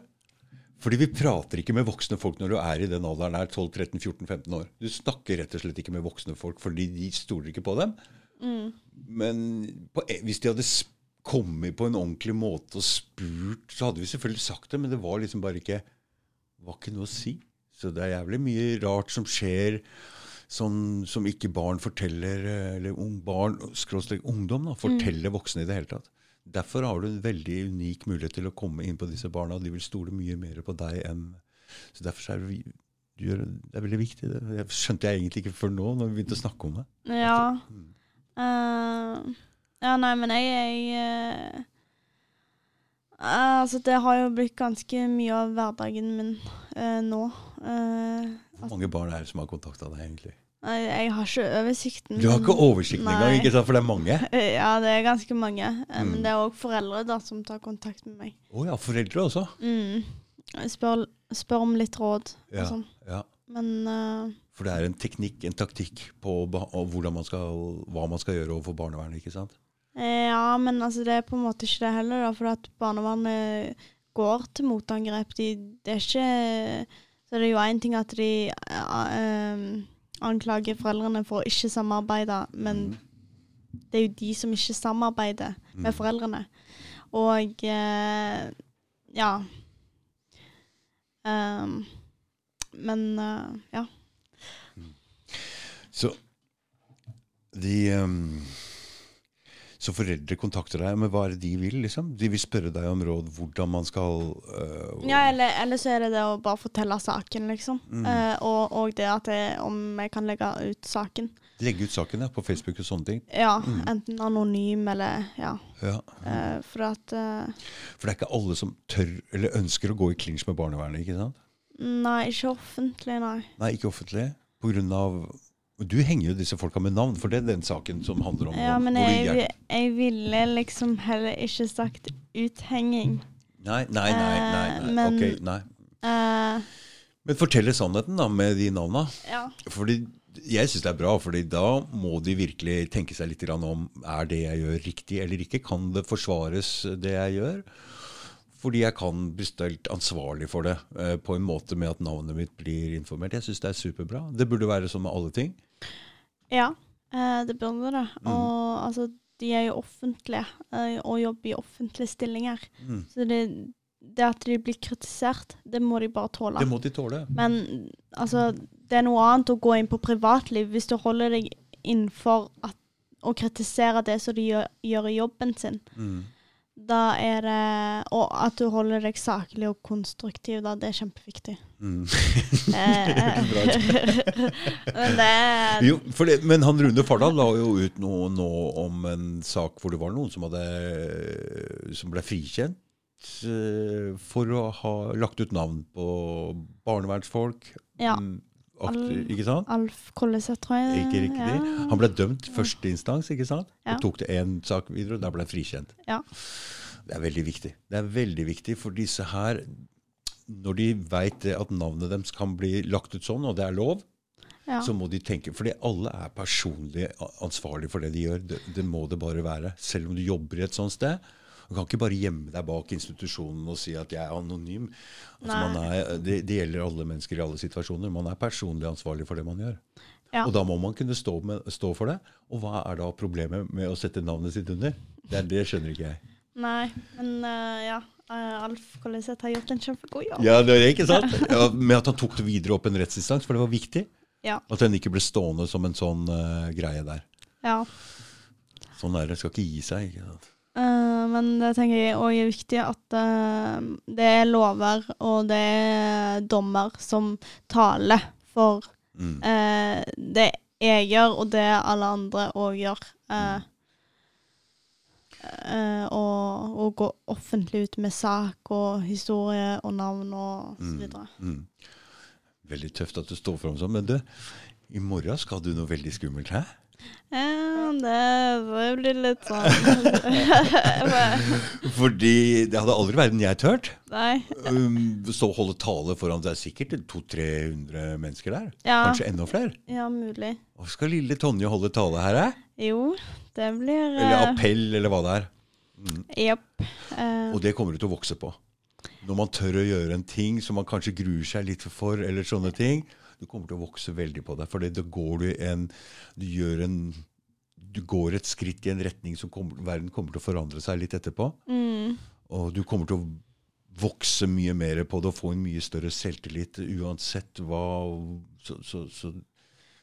Fordi vi prater ikke med voksne folk når du er i den alderen der, 12-13-14-15 år. Du snakker rett og slett ikke med voksne folk fordi de stoler ikke på dem.
Mm.
Men på, e- hvis de hadde s- kommet på en ordentlig måte og spurt, så hadde vi selvfølgelig sagt det, men det var liksom bare ikke var ikke noe å si. Så det er jævlig mye rart som skjer sånn som ikke barn forteller, eller ung barn, skråstrek ungdom, da, forteller voksne i det hele tatt. Derfor har du en veldig unik mulighet til å komme inn på disse barna. og De vil stole mye mer på deg enn Så derfor er det, det er veldig viktig. Det Det skjønte jeg egentlig ikke før nå, når vi begynte å snakke om det.
Ja.
Mm.
Eh, ja, nei, men jeg, jeg uh, Altså, det har jo blitt ganske mye av hverdagen min uh, nå. Uh,
Hvor mange barn er det som har kontakta deg, egentlig?
Nei, jeg har ikke oversikten.
Du har ikke oversikten engang, ikke sant? for det er mange?
Ja, det er ganske mange.
Mm.
Men det er òg foreldre da som tar kontakt med meg.
Å ja, foreldre også?
Mm. Spør, spør om litt råd
Ja,
og sånn.
ja.
Men uh,
For det er en teknikk, en taktikk på man skal, hva man skal gjøre overfor barnevernet, ikke sant?
Ja, men altså, det er på en måte ikke det heller, da. For at barnevernet går til motangrep. De, det er ikke Så det er jo én ting at de eh, eh, anklager foreldrene for å ikke samarbeide, men det er jo de som ikke samarbeider med
Mm.
foreldrene. Og eh, ja. Um, men eh, ja.
Så de ehm, Så foreldre kontakter deg, men hva er det de vil? liksom? De vil spørre deg om råd hvordan man skal øh,
Ja, eller, eller så er det det å bare fortelle saken, liksom.
Mm.
Uh, og, og det at jeg, om jeg kan legge ut saken.
legge ut saken ja, på Facebook og sånne ting.
Ja,
Mm.
enten anonym eller ja.
Ja.
Uh, for at uh,
For det er ikke alle som tør eller ønsker å gå i klinsj med barnevernet. ikke sant?
Nei, ikke offentlig, nei.
Nei, ikke offentlig. På grunn av Du henger jo disse folka med navn, for det er den saken som handler om
Ja, men jeg, jeg ville liksom heller ikke sagt uthenging.
Nei, nei, nei. nei, nei.
Eh, men-
ok, nei.
Uh,
Men fortell sannheten da, med de navna.
ja.
Fordi jeg syns det er bra, fordi da må de virkelig tenke seg litt om er det jeg gjør riktig eller ikke. Kan det forsvares, det jeg gjør? Fordi jeg kan bli stelt ansvarlig for det eh, på en måte med at navnet mitt blir informert. Jeg syns det er superbra. Det burde være sånn med alle ting.
Ja eh, det burde det.
Mm.
Og altså, de er jo offentlige eh, og jobber i offentlige stillinger.
Mm.
Så det, det at de blir kritisert, det må de bare tåle.
Det må de tåle.
Men altså, det er noe annet å gå inn på privatliv hvis du holder deg innenfor at, å kritisere det som de gjør, gjør i jobben sin.
Mm.
Da er det Og at du holder deg saklig og konstruktiv, da. Det er kjempeviktig.
Mm.
Eh,
Bra.
Men det
Jo, det, men han Rune Fardal la jo ut noe nå om en sak hvor det var noen som, hadde, som ble frikjent eh, for å ha lagt ut navn på barnevernsfolk.
Ja.
Ikke sant?
Alf Kolleseth, tror jeg.
Ikke riktig.
Ja.
Han ble dømt første instans, ikke sant?
Ja.
Og tok det én sak videre, og da ble han frikjent.
Ja.
Det er veldig viktig. Det er veldig viktig, for disse her når de veit at navnet deres kan bli lagt ut sånn, og det er lov,
Ja.
så må de tenke Fordi alle er personlig ansvarlig for det de gjør. Det, det må det bare være. Selv om du jobber i et sånt sted. Du kan ikke bare gjemme deg bak institusjonen og si at jeg er anonym. Altså, man er, det, det gjelder alle mennesker i alle situasjoner. Man er personlig ansvarlig for det man gjør.
Ja.
Og da må man kunne stå, med, stå for det. Og hva er da problemet med å sette navnet sitt under? Det, det skjønner ikke jeg.
Nei, men uh, ja. Uh, Alf Kolliseth har gjort en kjempegod jobb.
Ja, det er ikke sant? Ja, med at han tok det videre opp en rettsinstans, for det var viktig.
Ja.
At den ikke ble stående som en sånn uh, greie der.
ja.
Sånn er det. Skal ikke gi seg. ikke sant?
Eh, men det tenker jeg òg er viktig at eh, det er lover og det er dommer som taler for
Mm.
eh, det jeg gjør, og det alle andre òg gjør. Eh, Uh, og, og gå offentlig ut med sak og historie og navn og så
Mm.
videre.
Mm. Veldig tøft at du står fram sånn. Men du, i morgen skal du noe veldig skummelt, hæ?
Ja, det, blir litt sånn
Fordi det hadde aldri verden jeg tørt.
Nei.
Um, stå og holde tale foran Det er sikkert 200-300 mennesker der.
Ja,
Kanskje enda flere.
ja, mulig.
Og skal lille Tonje holde tale her, eh?
Jo, det blir
Eller
eh,
appell, eller hva det er.
Jepp. Eh,
Og det kommer du til å vokse på. Når man tør å gjøre en ting som man kanskje gruer seg litt for, eller sånne ting, du kommer til å vokse veldig på deg. For da går du en Du gjør en Du går et skritt i en retning som kommer, verden kommer til å forandre seg litt etterpå.
mm,
Og du kommer til å vokse mye mer på det og få en mye større selvtillit uansett hva Så, så, så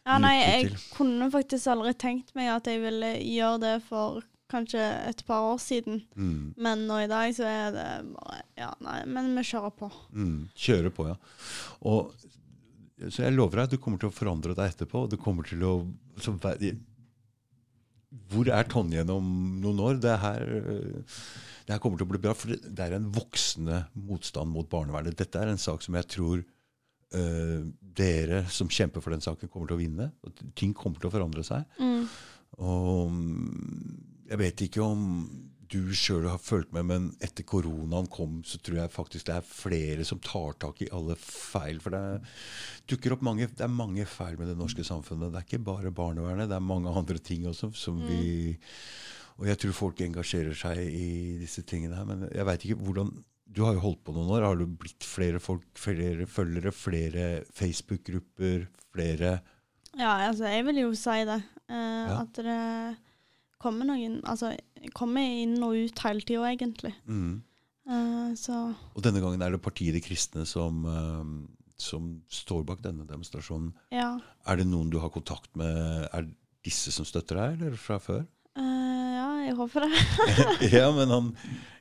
Ja, nei, jeg kunne faktisk aldri tenkt meg at jeg ville gjøre det for kanskje et par år siden.
mm,
Men nå i dag så er det bare Ja, nei, men vi kjører på.
mm, Kjører på, ja. Og, så jeg lover deg at du kommer til å forandre deg etterpå. Du kommer til å så, Hvor er Tonje om noen år? Det her, øh, det her kommer til å bli bra. For det, er en voksende motstand mot barnevernet. Dette er en sak som jeg tror uh, dere som kjemper for den saken, kommer til å vinne. Ting kommer til å forandre seg.
Mm.
Og mm, jeg vet ikke om du sjøl har fulgt med, men etter koronaen kom, så tror jeg faktisk det er flere som tar tak i alle feil. For det er- dukker opp mange, det er mange feil med det norske samfunnet. Det er ikke bare barnevernet, det er mange andre ting også som vi Og jeg tror folk engasjerer seg i disse tingene her. Men jeg veit ikke hvordan Du har jo holdt på noen år. Har du blitt flere folk, flere følgere, flere Facebook-grupper, flere
Ja, altså, jeg vil jo si det. Eh,
Ja.
At det kommer noen Altså, kommer inn og ut hele tida, egentlig.
mm.
Uh, så
Og denne gangen er det partiet De kristne som, uh, som står bak denne demonstrasjonen.
ja.
Er det noen du har kontakt med? Er disse som støtter deg, eller fra før?
Ja, jeg håper det.
ja, men han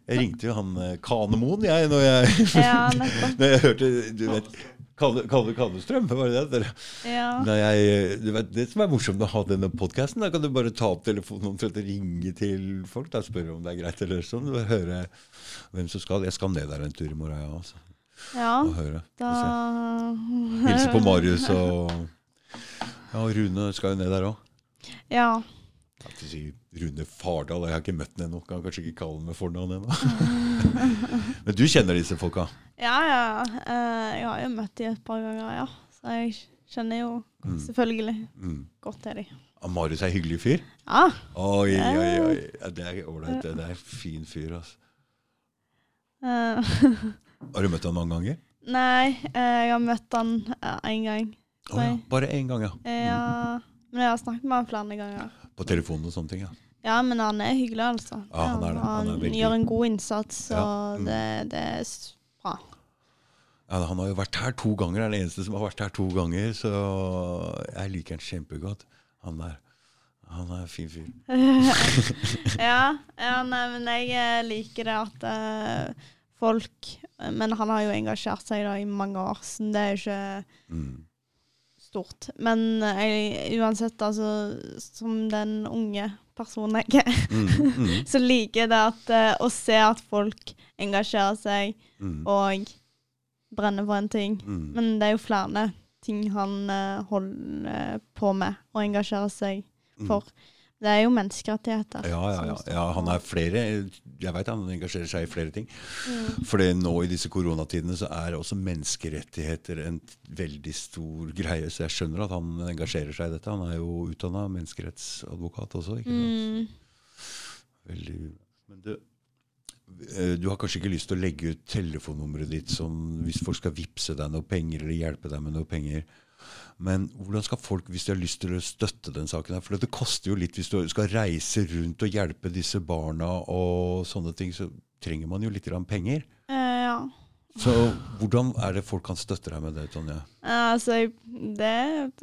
Jeg ringte jo han eh, Kanemoen, jeg, når jeg,
ja,
når jeg hørte Du vet Kalle, Kalle var det det?
Ja.
Nei, jeg, du vet, det som er morsomt med å ha denne podkasten, da kan du bare ta opp telefonen og ringe til folk da, spørre om det er greit eller sånn. Du Høre hvem som skal. Jeg skal ned der en tur i morgen, ja, altså,
ja,
og høre.
da
Hilse på Marius og Ja, Rune skal jo ned der òg.
Ja.
Takk si Rune Fardal, jeg har ikke møtt ham ennå. Kan kanskje ikke kalle ham med fornavn ennå. Men du kjenner disse folka?
Ja, ja. eh, jeg har jo møtt dem et par ganger, ja. Så jeg kjenner jo
Mm.
selvfølgelig
Mm.
godt til de.
Ah, Marius er en hyggelig fyr?
Ja.
Oi, oi, oi. Det er ålreit. Det det er en fin fyr, altså. Har du møtt han mange ganger?
nei, eh, jeg har møtt han én gang.
Å ja. Bare én gang, ja.
Ja, men jeg har snakket med han flere ganger.
På telefonen og sånne ting, ja.
Ja, men han er hyggelig, altså.
Ja, han er det. Han er han
gjør en god innsats, og
mm.
det, det er bra.
ja. Han har jo vært her to ganger. Er den eneste som har vært her to ganger. Så jeg liker han kjempegodt. Han der. Han er en fin fyr.
ja, ja, nei, men jeg eh, liker det at uh, folk Men han har jo engasjert seg da i mange år, så det er jo ikke
Mm.
Stort. Men eh, jeg, uansett, altså, som den unge personen jeg er,
Mm. Mm.
så liker jeg det at eh, å se at folk engasjerer seg
Mm.
og brenner for en ting.
Mm.
Men det er jo flere ting han eh, holder på med og engasjerer seg
Mm.
for. Det er jo menneskerettigheter.
Ja, ja, ja. ja han er flere Jeg veit han engasjerer seg i flere ting.
Mm.
For nå i disse koronatidene så er også menneskerettigheter en veldig stor greie. Så jeg skjønner at han engasjerer seg i dette. Han er jo utdanna menneskerettsadvokat også. ikke sant?
Mm.
Veldig Men du, eh, du har kanskje ikke lyst til å legge ut telefonnummeret ditt sånn hvis folk skal vippse deg noe penger eller hjelpe deg med noe penger. Men hvordan skal folk, hvis de har lyst til å støtte den saken her For det koster jo litt hvis du skal reise rundt og hjelpe disse barna og sånne ting, så trenger man jo litt grann penger.
Eh, ja.
Så hvordan er det folk kan støtte deg med det, Tonje?
Eh, altså, jeg, det,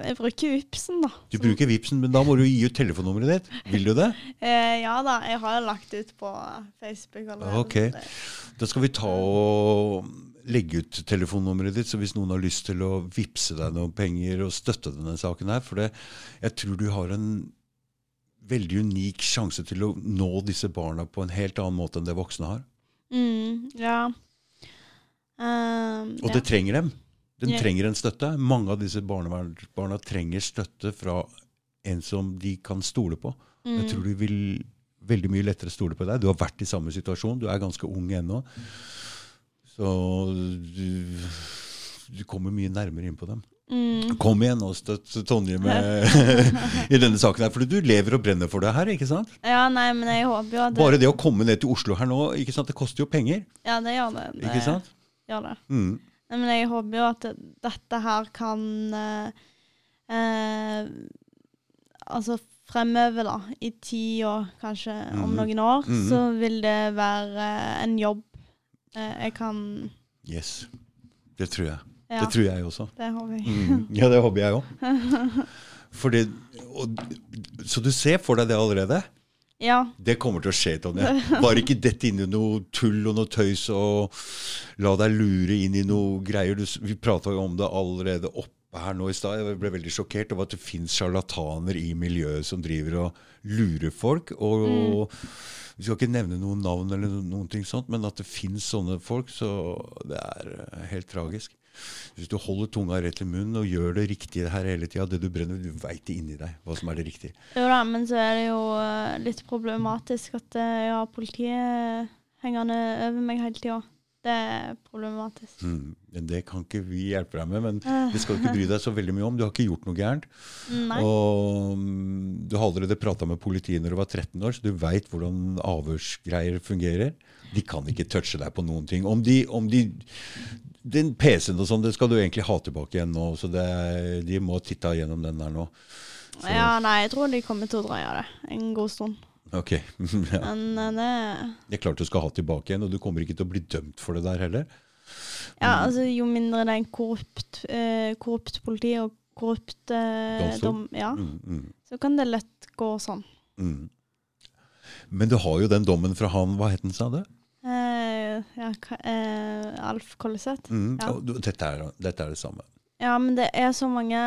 jeg bruker Vipsen, da.
Du bruker Vipsen, men da må du gi ut telefonnummeret ditt. Vil du det?
Eh, ja da, jeg har lagt ut på Facebook allerede.
Ok. Da skal vi ta og legge ut telefonnummeret ditt, så hvis noen har lyst til å vippse deg noen penger og støtte denne saken her, for det, jeg tror du har en veldig unik sjanse til å nå disse barna på en helt annen måte enn det voksne har.
Mm, ja. Um,
Og
ja.
det trenger dem. Den
Ja.
trenger en støtte. Mange av disse barnevernsbarna trenger støtte fra en som de kan stole på.
Mm.
Jeg tror de vil veldig mye lettere stole på deg. Du har vært i samme situasjon. Du er ganske ung ennå. Så du, du kommer mye nærmere inn på dem.
Mm.
Kom igjen og støtt Tonje med, i denne saken her. For du lever og brenner for det her, ikke sant?
Ja, nei, men jeg håper jo at det,
Bare det å komme ned til Oslo her nå, ikke sant? det koster jo penger.
Ja, det gjør det. det
Ikke sant?
Gjør det.
Mm.
Nei, men jeg håper jo at dette her kan eh, eh, Altså fremover, da, i tid og kanskje om
Mhm.
noen år,
mm.
så vil det være en jobb jeg kan
Yes. Det tror jeg.
Ja,
Det tror jeg også.
det håper jeg.
Mm. Ja, det håper jeg òg. Så du ser for deg det allerede?
Ja.
Det kommer til å skje, Tonje. Bare ikke dette inn i noe tull og noe tøys og la deg lure inn i noe greier. Du, vi prata jo om det allerede oppe her nå i stad. Jeg ble veldig sjokkert over at det fins sjarlataner i miljøet som driver og lurer folk. Og Vi skal ikke nevne noen navn, eller noen ting sånt, men at det fins sånne folk, så det er eh, helt tragisk. Hvis du holder tunga rett i munnen og gjør det riktige her hele tida, det du brenner, du veit det inni deg hva som er det riktige.
Jo da, men så er det jo eh, litt problematisk at eh, jeg har politiet hengende over meg hele tida. Det er problematisk.
Mm. Men Det kan ikke vi hjelpe deg med, men
Eh,
det skal du ikke bry deg så veldig mye om. Du har ikke gjort noe gærent.
Nei.
Og mm, du har allerede prata med politiet når du var 13 år, så du veit hvordan avhørsgreier fungerer. De kan ikke touche deg på noen ting. Om de, om de Den PC-en og sånn, det skal du egentlig ha tilbake igjen nå, så det, de må titte gjennom den der nå. Så,
Ja, nei, jeg tror de kommer til å dreie det en god stund.
Ok. ja.
Men det
Det er klart du skal ha tilbake igjen, og du kommer ikke til å bli dømt for det der heller.
Ja, altså jo mindre det er en korrupt, eh, korrupt politi og korrupt eh, dom, ja,
Mm, mm,
så kan det lett gå sånn.
mm. Men du har jo den dommen fra han Hva het han, sa du?
Eh, ja, eh, Alf Kolleseth.
Mm.
Ja.
Dette, dette er det samme.
Ja, men det er så mange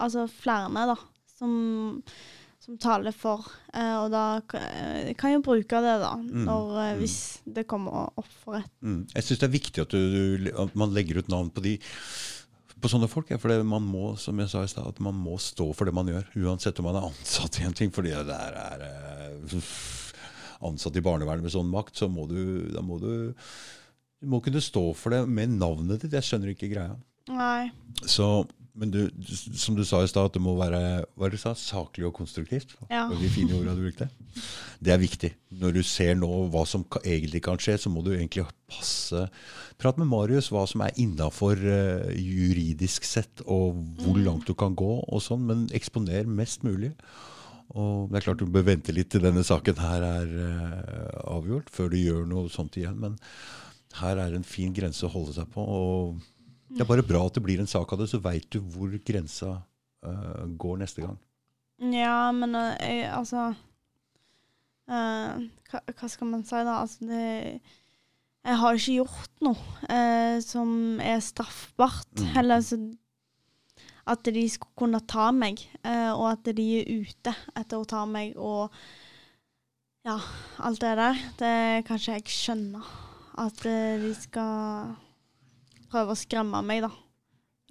Altså flere, da, som, som taler for. Eh, og da kan eh, jeg bruke det, da,
Mm,
når, eh,
mm.
hvis det kommer opp for rett.
Mm. Jeg syns det er viktig at, du, at man legger ut navn på de på sånne folk. Ja, for det, man må som jeg sa i sted, at man må stå for det man gjør. Uansett om man er ansatt i en ting. fordi det der er ansatt i barnevernet med sånn makt, så må du, da må du du må kunne stå for det med navnet ditt. Jeg skjønner ikke greia.
Nei.
Så, men du, som du sa i stad, at det må være hva du sa, saklig og konstruktivt.
Ja.
Det de fine ordene du brukte. Det er viktig. Når du ser nå hva som ka- egentlig kan skje, så må du egentlig passe Prat med Marius hva som er innafor juridisk sett, og hvor langt du kan gå, og sånn, men eksponer mest mulig. Og det er klart Du bør vente litt til denne saken her er uh, avgjort, før du gjør noe sånt igjen. Men her er en fin grense å holde seg på. og Det er bare bra at det blir en sak av det, så veit du hvor grensa uh, går neste gang.
Ja, men uh, jeg, altså uh, hva, hva skal man si, da? Altså, det Jeg har ikke gjort noe som er straffbart.
Mm.
Heller altså, at de skulle kunne ta meg, og at de er ute etter å ta meg, og ja, alt det der. Det kan ikke jeg skjønne. At de skal prøve å skremme meg, da.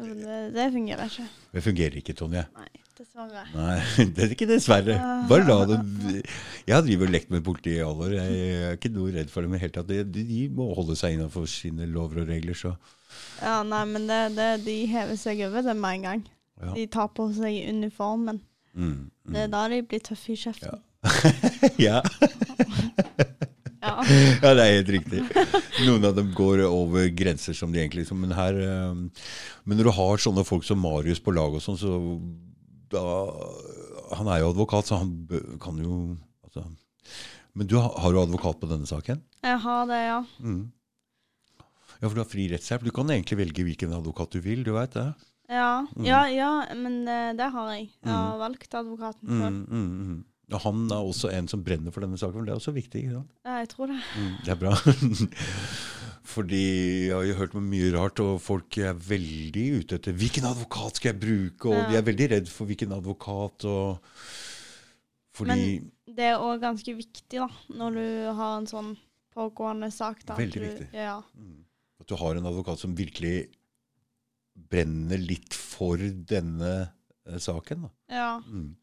Det, det fungerer ikke.
Det fungerer ikke, Tonje.
Nei. dessverre.
Nei, det er ikke dessverre. Bare la dem Jeg har drevet og lekt med politiet i alle år. Jeg er ikke noe redd for dem i det hele tatt. De, de- må holde seg innenfor sine lover og regler, så
Ja, nei, men det, det, de hever seg over det med en gang.
ja.
De tar på seg uniformen.
Mm,
Det er
mm.
da de blir tøffe i kjeften.
ja.
Ja.
ja, det er helt riktig. Noen av dem går over grenser som de egentlig Men her eh, Men når du har sånne folk som Marius på lag og sånn, så da Han er jo advokat, så han kan jo altså, Men du har, jo du advokat på denne saken?
Jeg har det, ja.
Mm. Ja, for du har fri rettshjelp. Du kan egentlig velge hvilken advokat du vil, du veit det?
Ja,
Mm.
ja, ja men det, det har jeg. Jeg har valgt advokaten
Mm,
sjøl.
mm, mm. Og han er også en som brenner for denne saken, men det er også viktig. ikke sant?
Ja, jeg tror det.
Mm, det er bra. Fordi jeg har jo hørt mye rart, og folk er veldig ute etter hvilken advokat skal jeg bruke, og
Ja.
de er veldig redd for hvilken advokat. og Fordi
Det er òg ganske viktig, da, når du har en sånn pågående sak. Da,
Veldig
du,
viktig.
Ja.
mm, at du har en advokat som virkelig brenner litt for denne eh, saken. da.
ja.
Mm.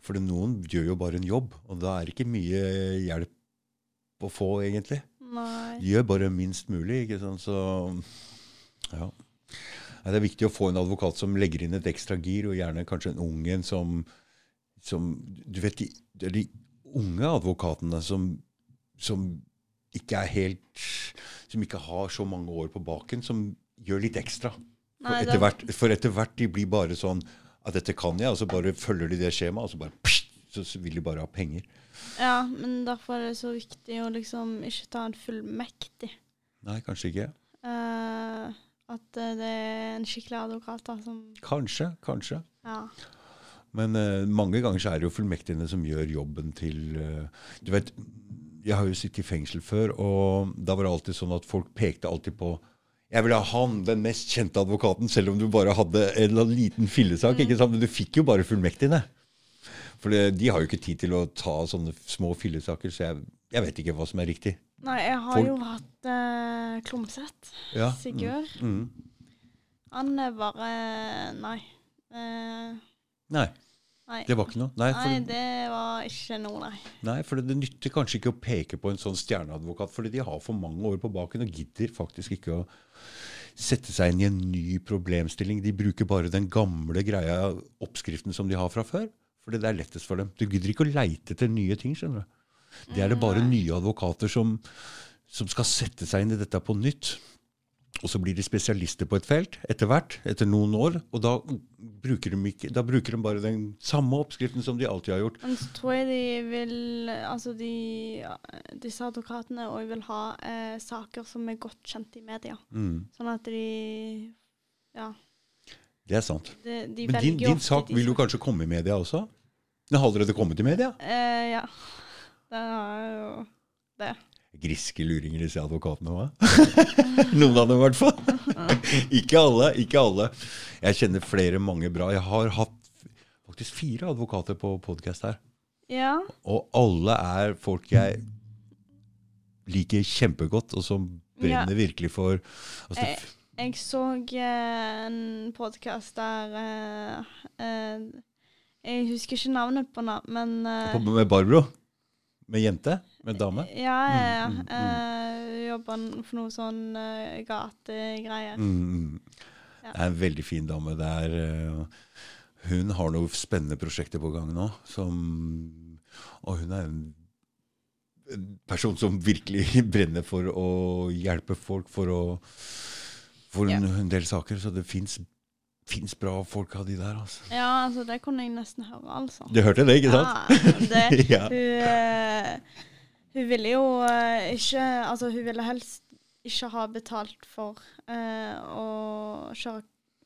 For noen gjør jo bare en jobb, og da er det ikke mye hjelp å få, egentlig.
Nei.
De gjør bare minst mulig, ikke sant. Så ja. Det er viktig å få en advokat som legger inn et ekstra gir, og gjerne kanskje en ung en som, som Du vet, de, det er de unge advokatene som, som ikke er helt Som ikke har så mange år på baken, som gjør litt ekstra. For etter, hvert, for etter hvert de blir bare sånn at dette kan jeg, og så bare følger de det skjemaet, og så bare pssst, så vil de bare ha penger.
Ja, men derfor er det så viktig å liksom ikke ta en fullmektig.
Nei, kanskje ikke.
Uh, at eh, det er en skikkelig advokat da, som
Kanskje, kanskje.
Ja.
Men uh, mange ganger så er det jo fullmektigene som gjør jobben til uh, Du vet, jeg har jo sittet i fengsel før, og da var det alltid sånn at folk pekte alltid på jeg vil ha han, den mest kjente advokaten, selv om du bare hadde en eller annen liten fillesak. ikke sant? Men du fikk jo bare fullmektigene. For det, de har jo ikke tid til å ta sånne små fillesaker, så jeg, jeg vet ikke hva som er riktig.
Nei, jeg har
Folk-
jo hatt uh, Klomsæt.
Ja.
Sigurd.
Mm.
Han er bare Nei. Eh,
Nei,
nei.
det var ikke noe. Nei,
Nei,
for,
det var ikke noe, nei.
nei, for det, det nytter kanskje ikke å peke på en sånn stjerneadvokat, fordi de har for mange år på baken og gidder faktisk ikke å sette seg inn i en ny problemstilling. De bruker bare den gamle greia, oppskriften som de har fra før. Fordi det er lettest for dem. Du gidder ikke å leite etter nye ting. skjønner du. Det er det bare nye advokater som, som skal sette seg inn i dette på nytt. Og så blir de spesialister på et felt etter hvert, etter noen år. Og da bruker de, ikke, da bruker de bare den samme oppskriften som de alltid har gjort.
Men så tror jeg de vil Altså de, disse advokatene òg vil ha eh, saker som er godt kjent i media.
Mm,
Sånn at de Ja.
det er sant.
De, de
Men din, din sak vil jo kanskje komme i media også? Den har allerede kommet i media?
Eh, ja. Den har jo det.
Griske luringer, disse advokatene hva? Noen av dem, i hvert fall. ikke alle. ikke alle. Jeg kjenner flere, mange bra. Jeg har hatt faktisk fire advokater på podkast her.
Ja.
Og alle er folk jeg liker kjempegodt, og som brenner virkelig for altså,
Eh, Jeg så en podkast der uh, uh, Jeg husker ikke navnet på den, men
uh, Med Barbro? Med jente? Med dame?
Ja, ja, ja.
Mm, mm, mm.
Eh, Jobber for noe sånn uh, gategreier.
Mm.
Ja.
Det er en veldig fin dame. Det er, eh, hun har noen spennende prosjekter på gang nå. Som, og hun er en, en person som virkelig brenner for å hjelpe folk for, å, for en, en del saker. Så det fins bra folk av de der. Altså.
Ja, altså, det kunne jeg nesten høre, altså.
Du hørte det, ikke sant?
Ja, det,
Ja.
hun, eh, hun ville jo eh, ikke Altså, hun ville helst ikke ha betalt for uh, å kjøre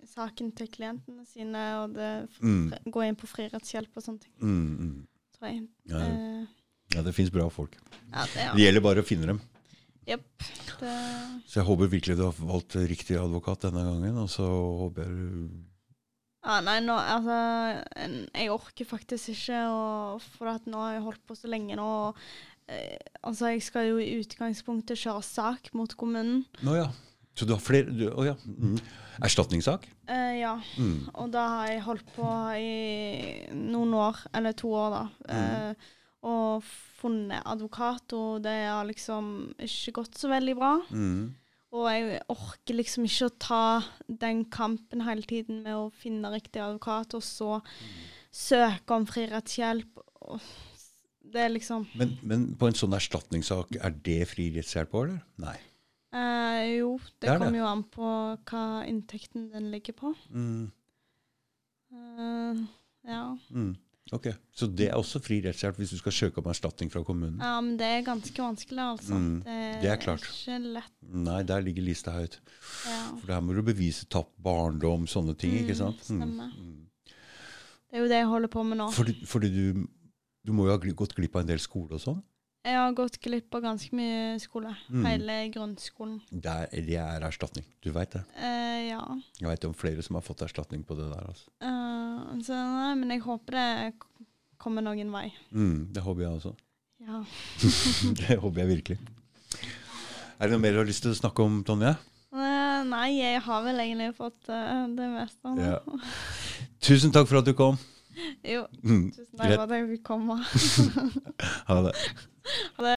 saken til klientene sine og det,
Mm.
gå inn på frirettshjelp og sånne ting,
Mm, mm.
tror jeg.
Ja.
Eh,
ja, det fins bra folk.
ja, det,
Det gjelder bare å finne dem.
Jepp. Det,
Så jeg håper virkelig du har valgt riktig advokat denne gangen. Og så håper jeg du
ja, nei, nå, altså Jeg orker faktisk ikke og, For at nå har jeg holdt på så lenge nå. Og, eh, altså, jeg skal jo i utgangspunktet kjøre sak mot kommunen.
Nå ja. Så du har flere du, Å ja. Mm. Erstatningssak?
Eh, ja.
Mm.
Og da har jeg holdt på i noen år, eller to år, da. Eh, og funnet advokat, og det har liksom ikke gått så veldig bra.
Mm.
Og jeg orker liksom ikke å ta den kampen hele tiden med å finne riktig advokat, og så søke om fri rettshjelp. Det er liksom
Men, men på en sånn erstatningssak, er det fri rettshjelp òg, eller? Nei.
eh, Jo, det,
det.
kommer jo an på hva inntekten den ligger på.
Mm.
Eh, ja.
Mm. Ok, Så det er også fri rettshjelp hvis du skal søke om erstatning fra kommunen?
ja, men det er ganske vanskelig, altså.
Mm, det er klart.
ikke lett.
Nei, der ligger lista høyt.
Ja.
For der må du bevise tapt barndom, sånne ting. ikke
Mm,
sant?
stemmer.
Mm.
Det er jo det jeg holder på med nå.
Fordi, fordi du, du må jo ha gått glipp av en del skole og sånn?
Jeg har gått glipp av ganske mye skole.
Mm.
Hele grunnskolen.
Det er, det er erstatning. Du veit det.
Eh, ja.
Jeg veit om flere som har fått erstatning på det der. altså.
Eh, så nei, men jeg håper det kommer noen vei.
Mm, det håper jeg også.
Ja.
det håper jeg virkelig. Er det noe mer du har lyst til å snakke om, Tonje?
Eh, nei, jeg har vel egentlig fått eh, det meste.
Ja. Tusen takk for at du kom.
Jo,
Mm,
tusen takk for at jeg fikk komme.
Ha det.
Ha det.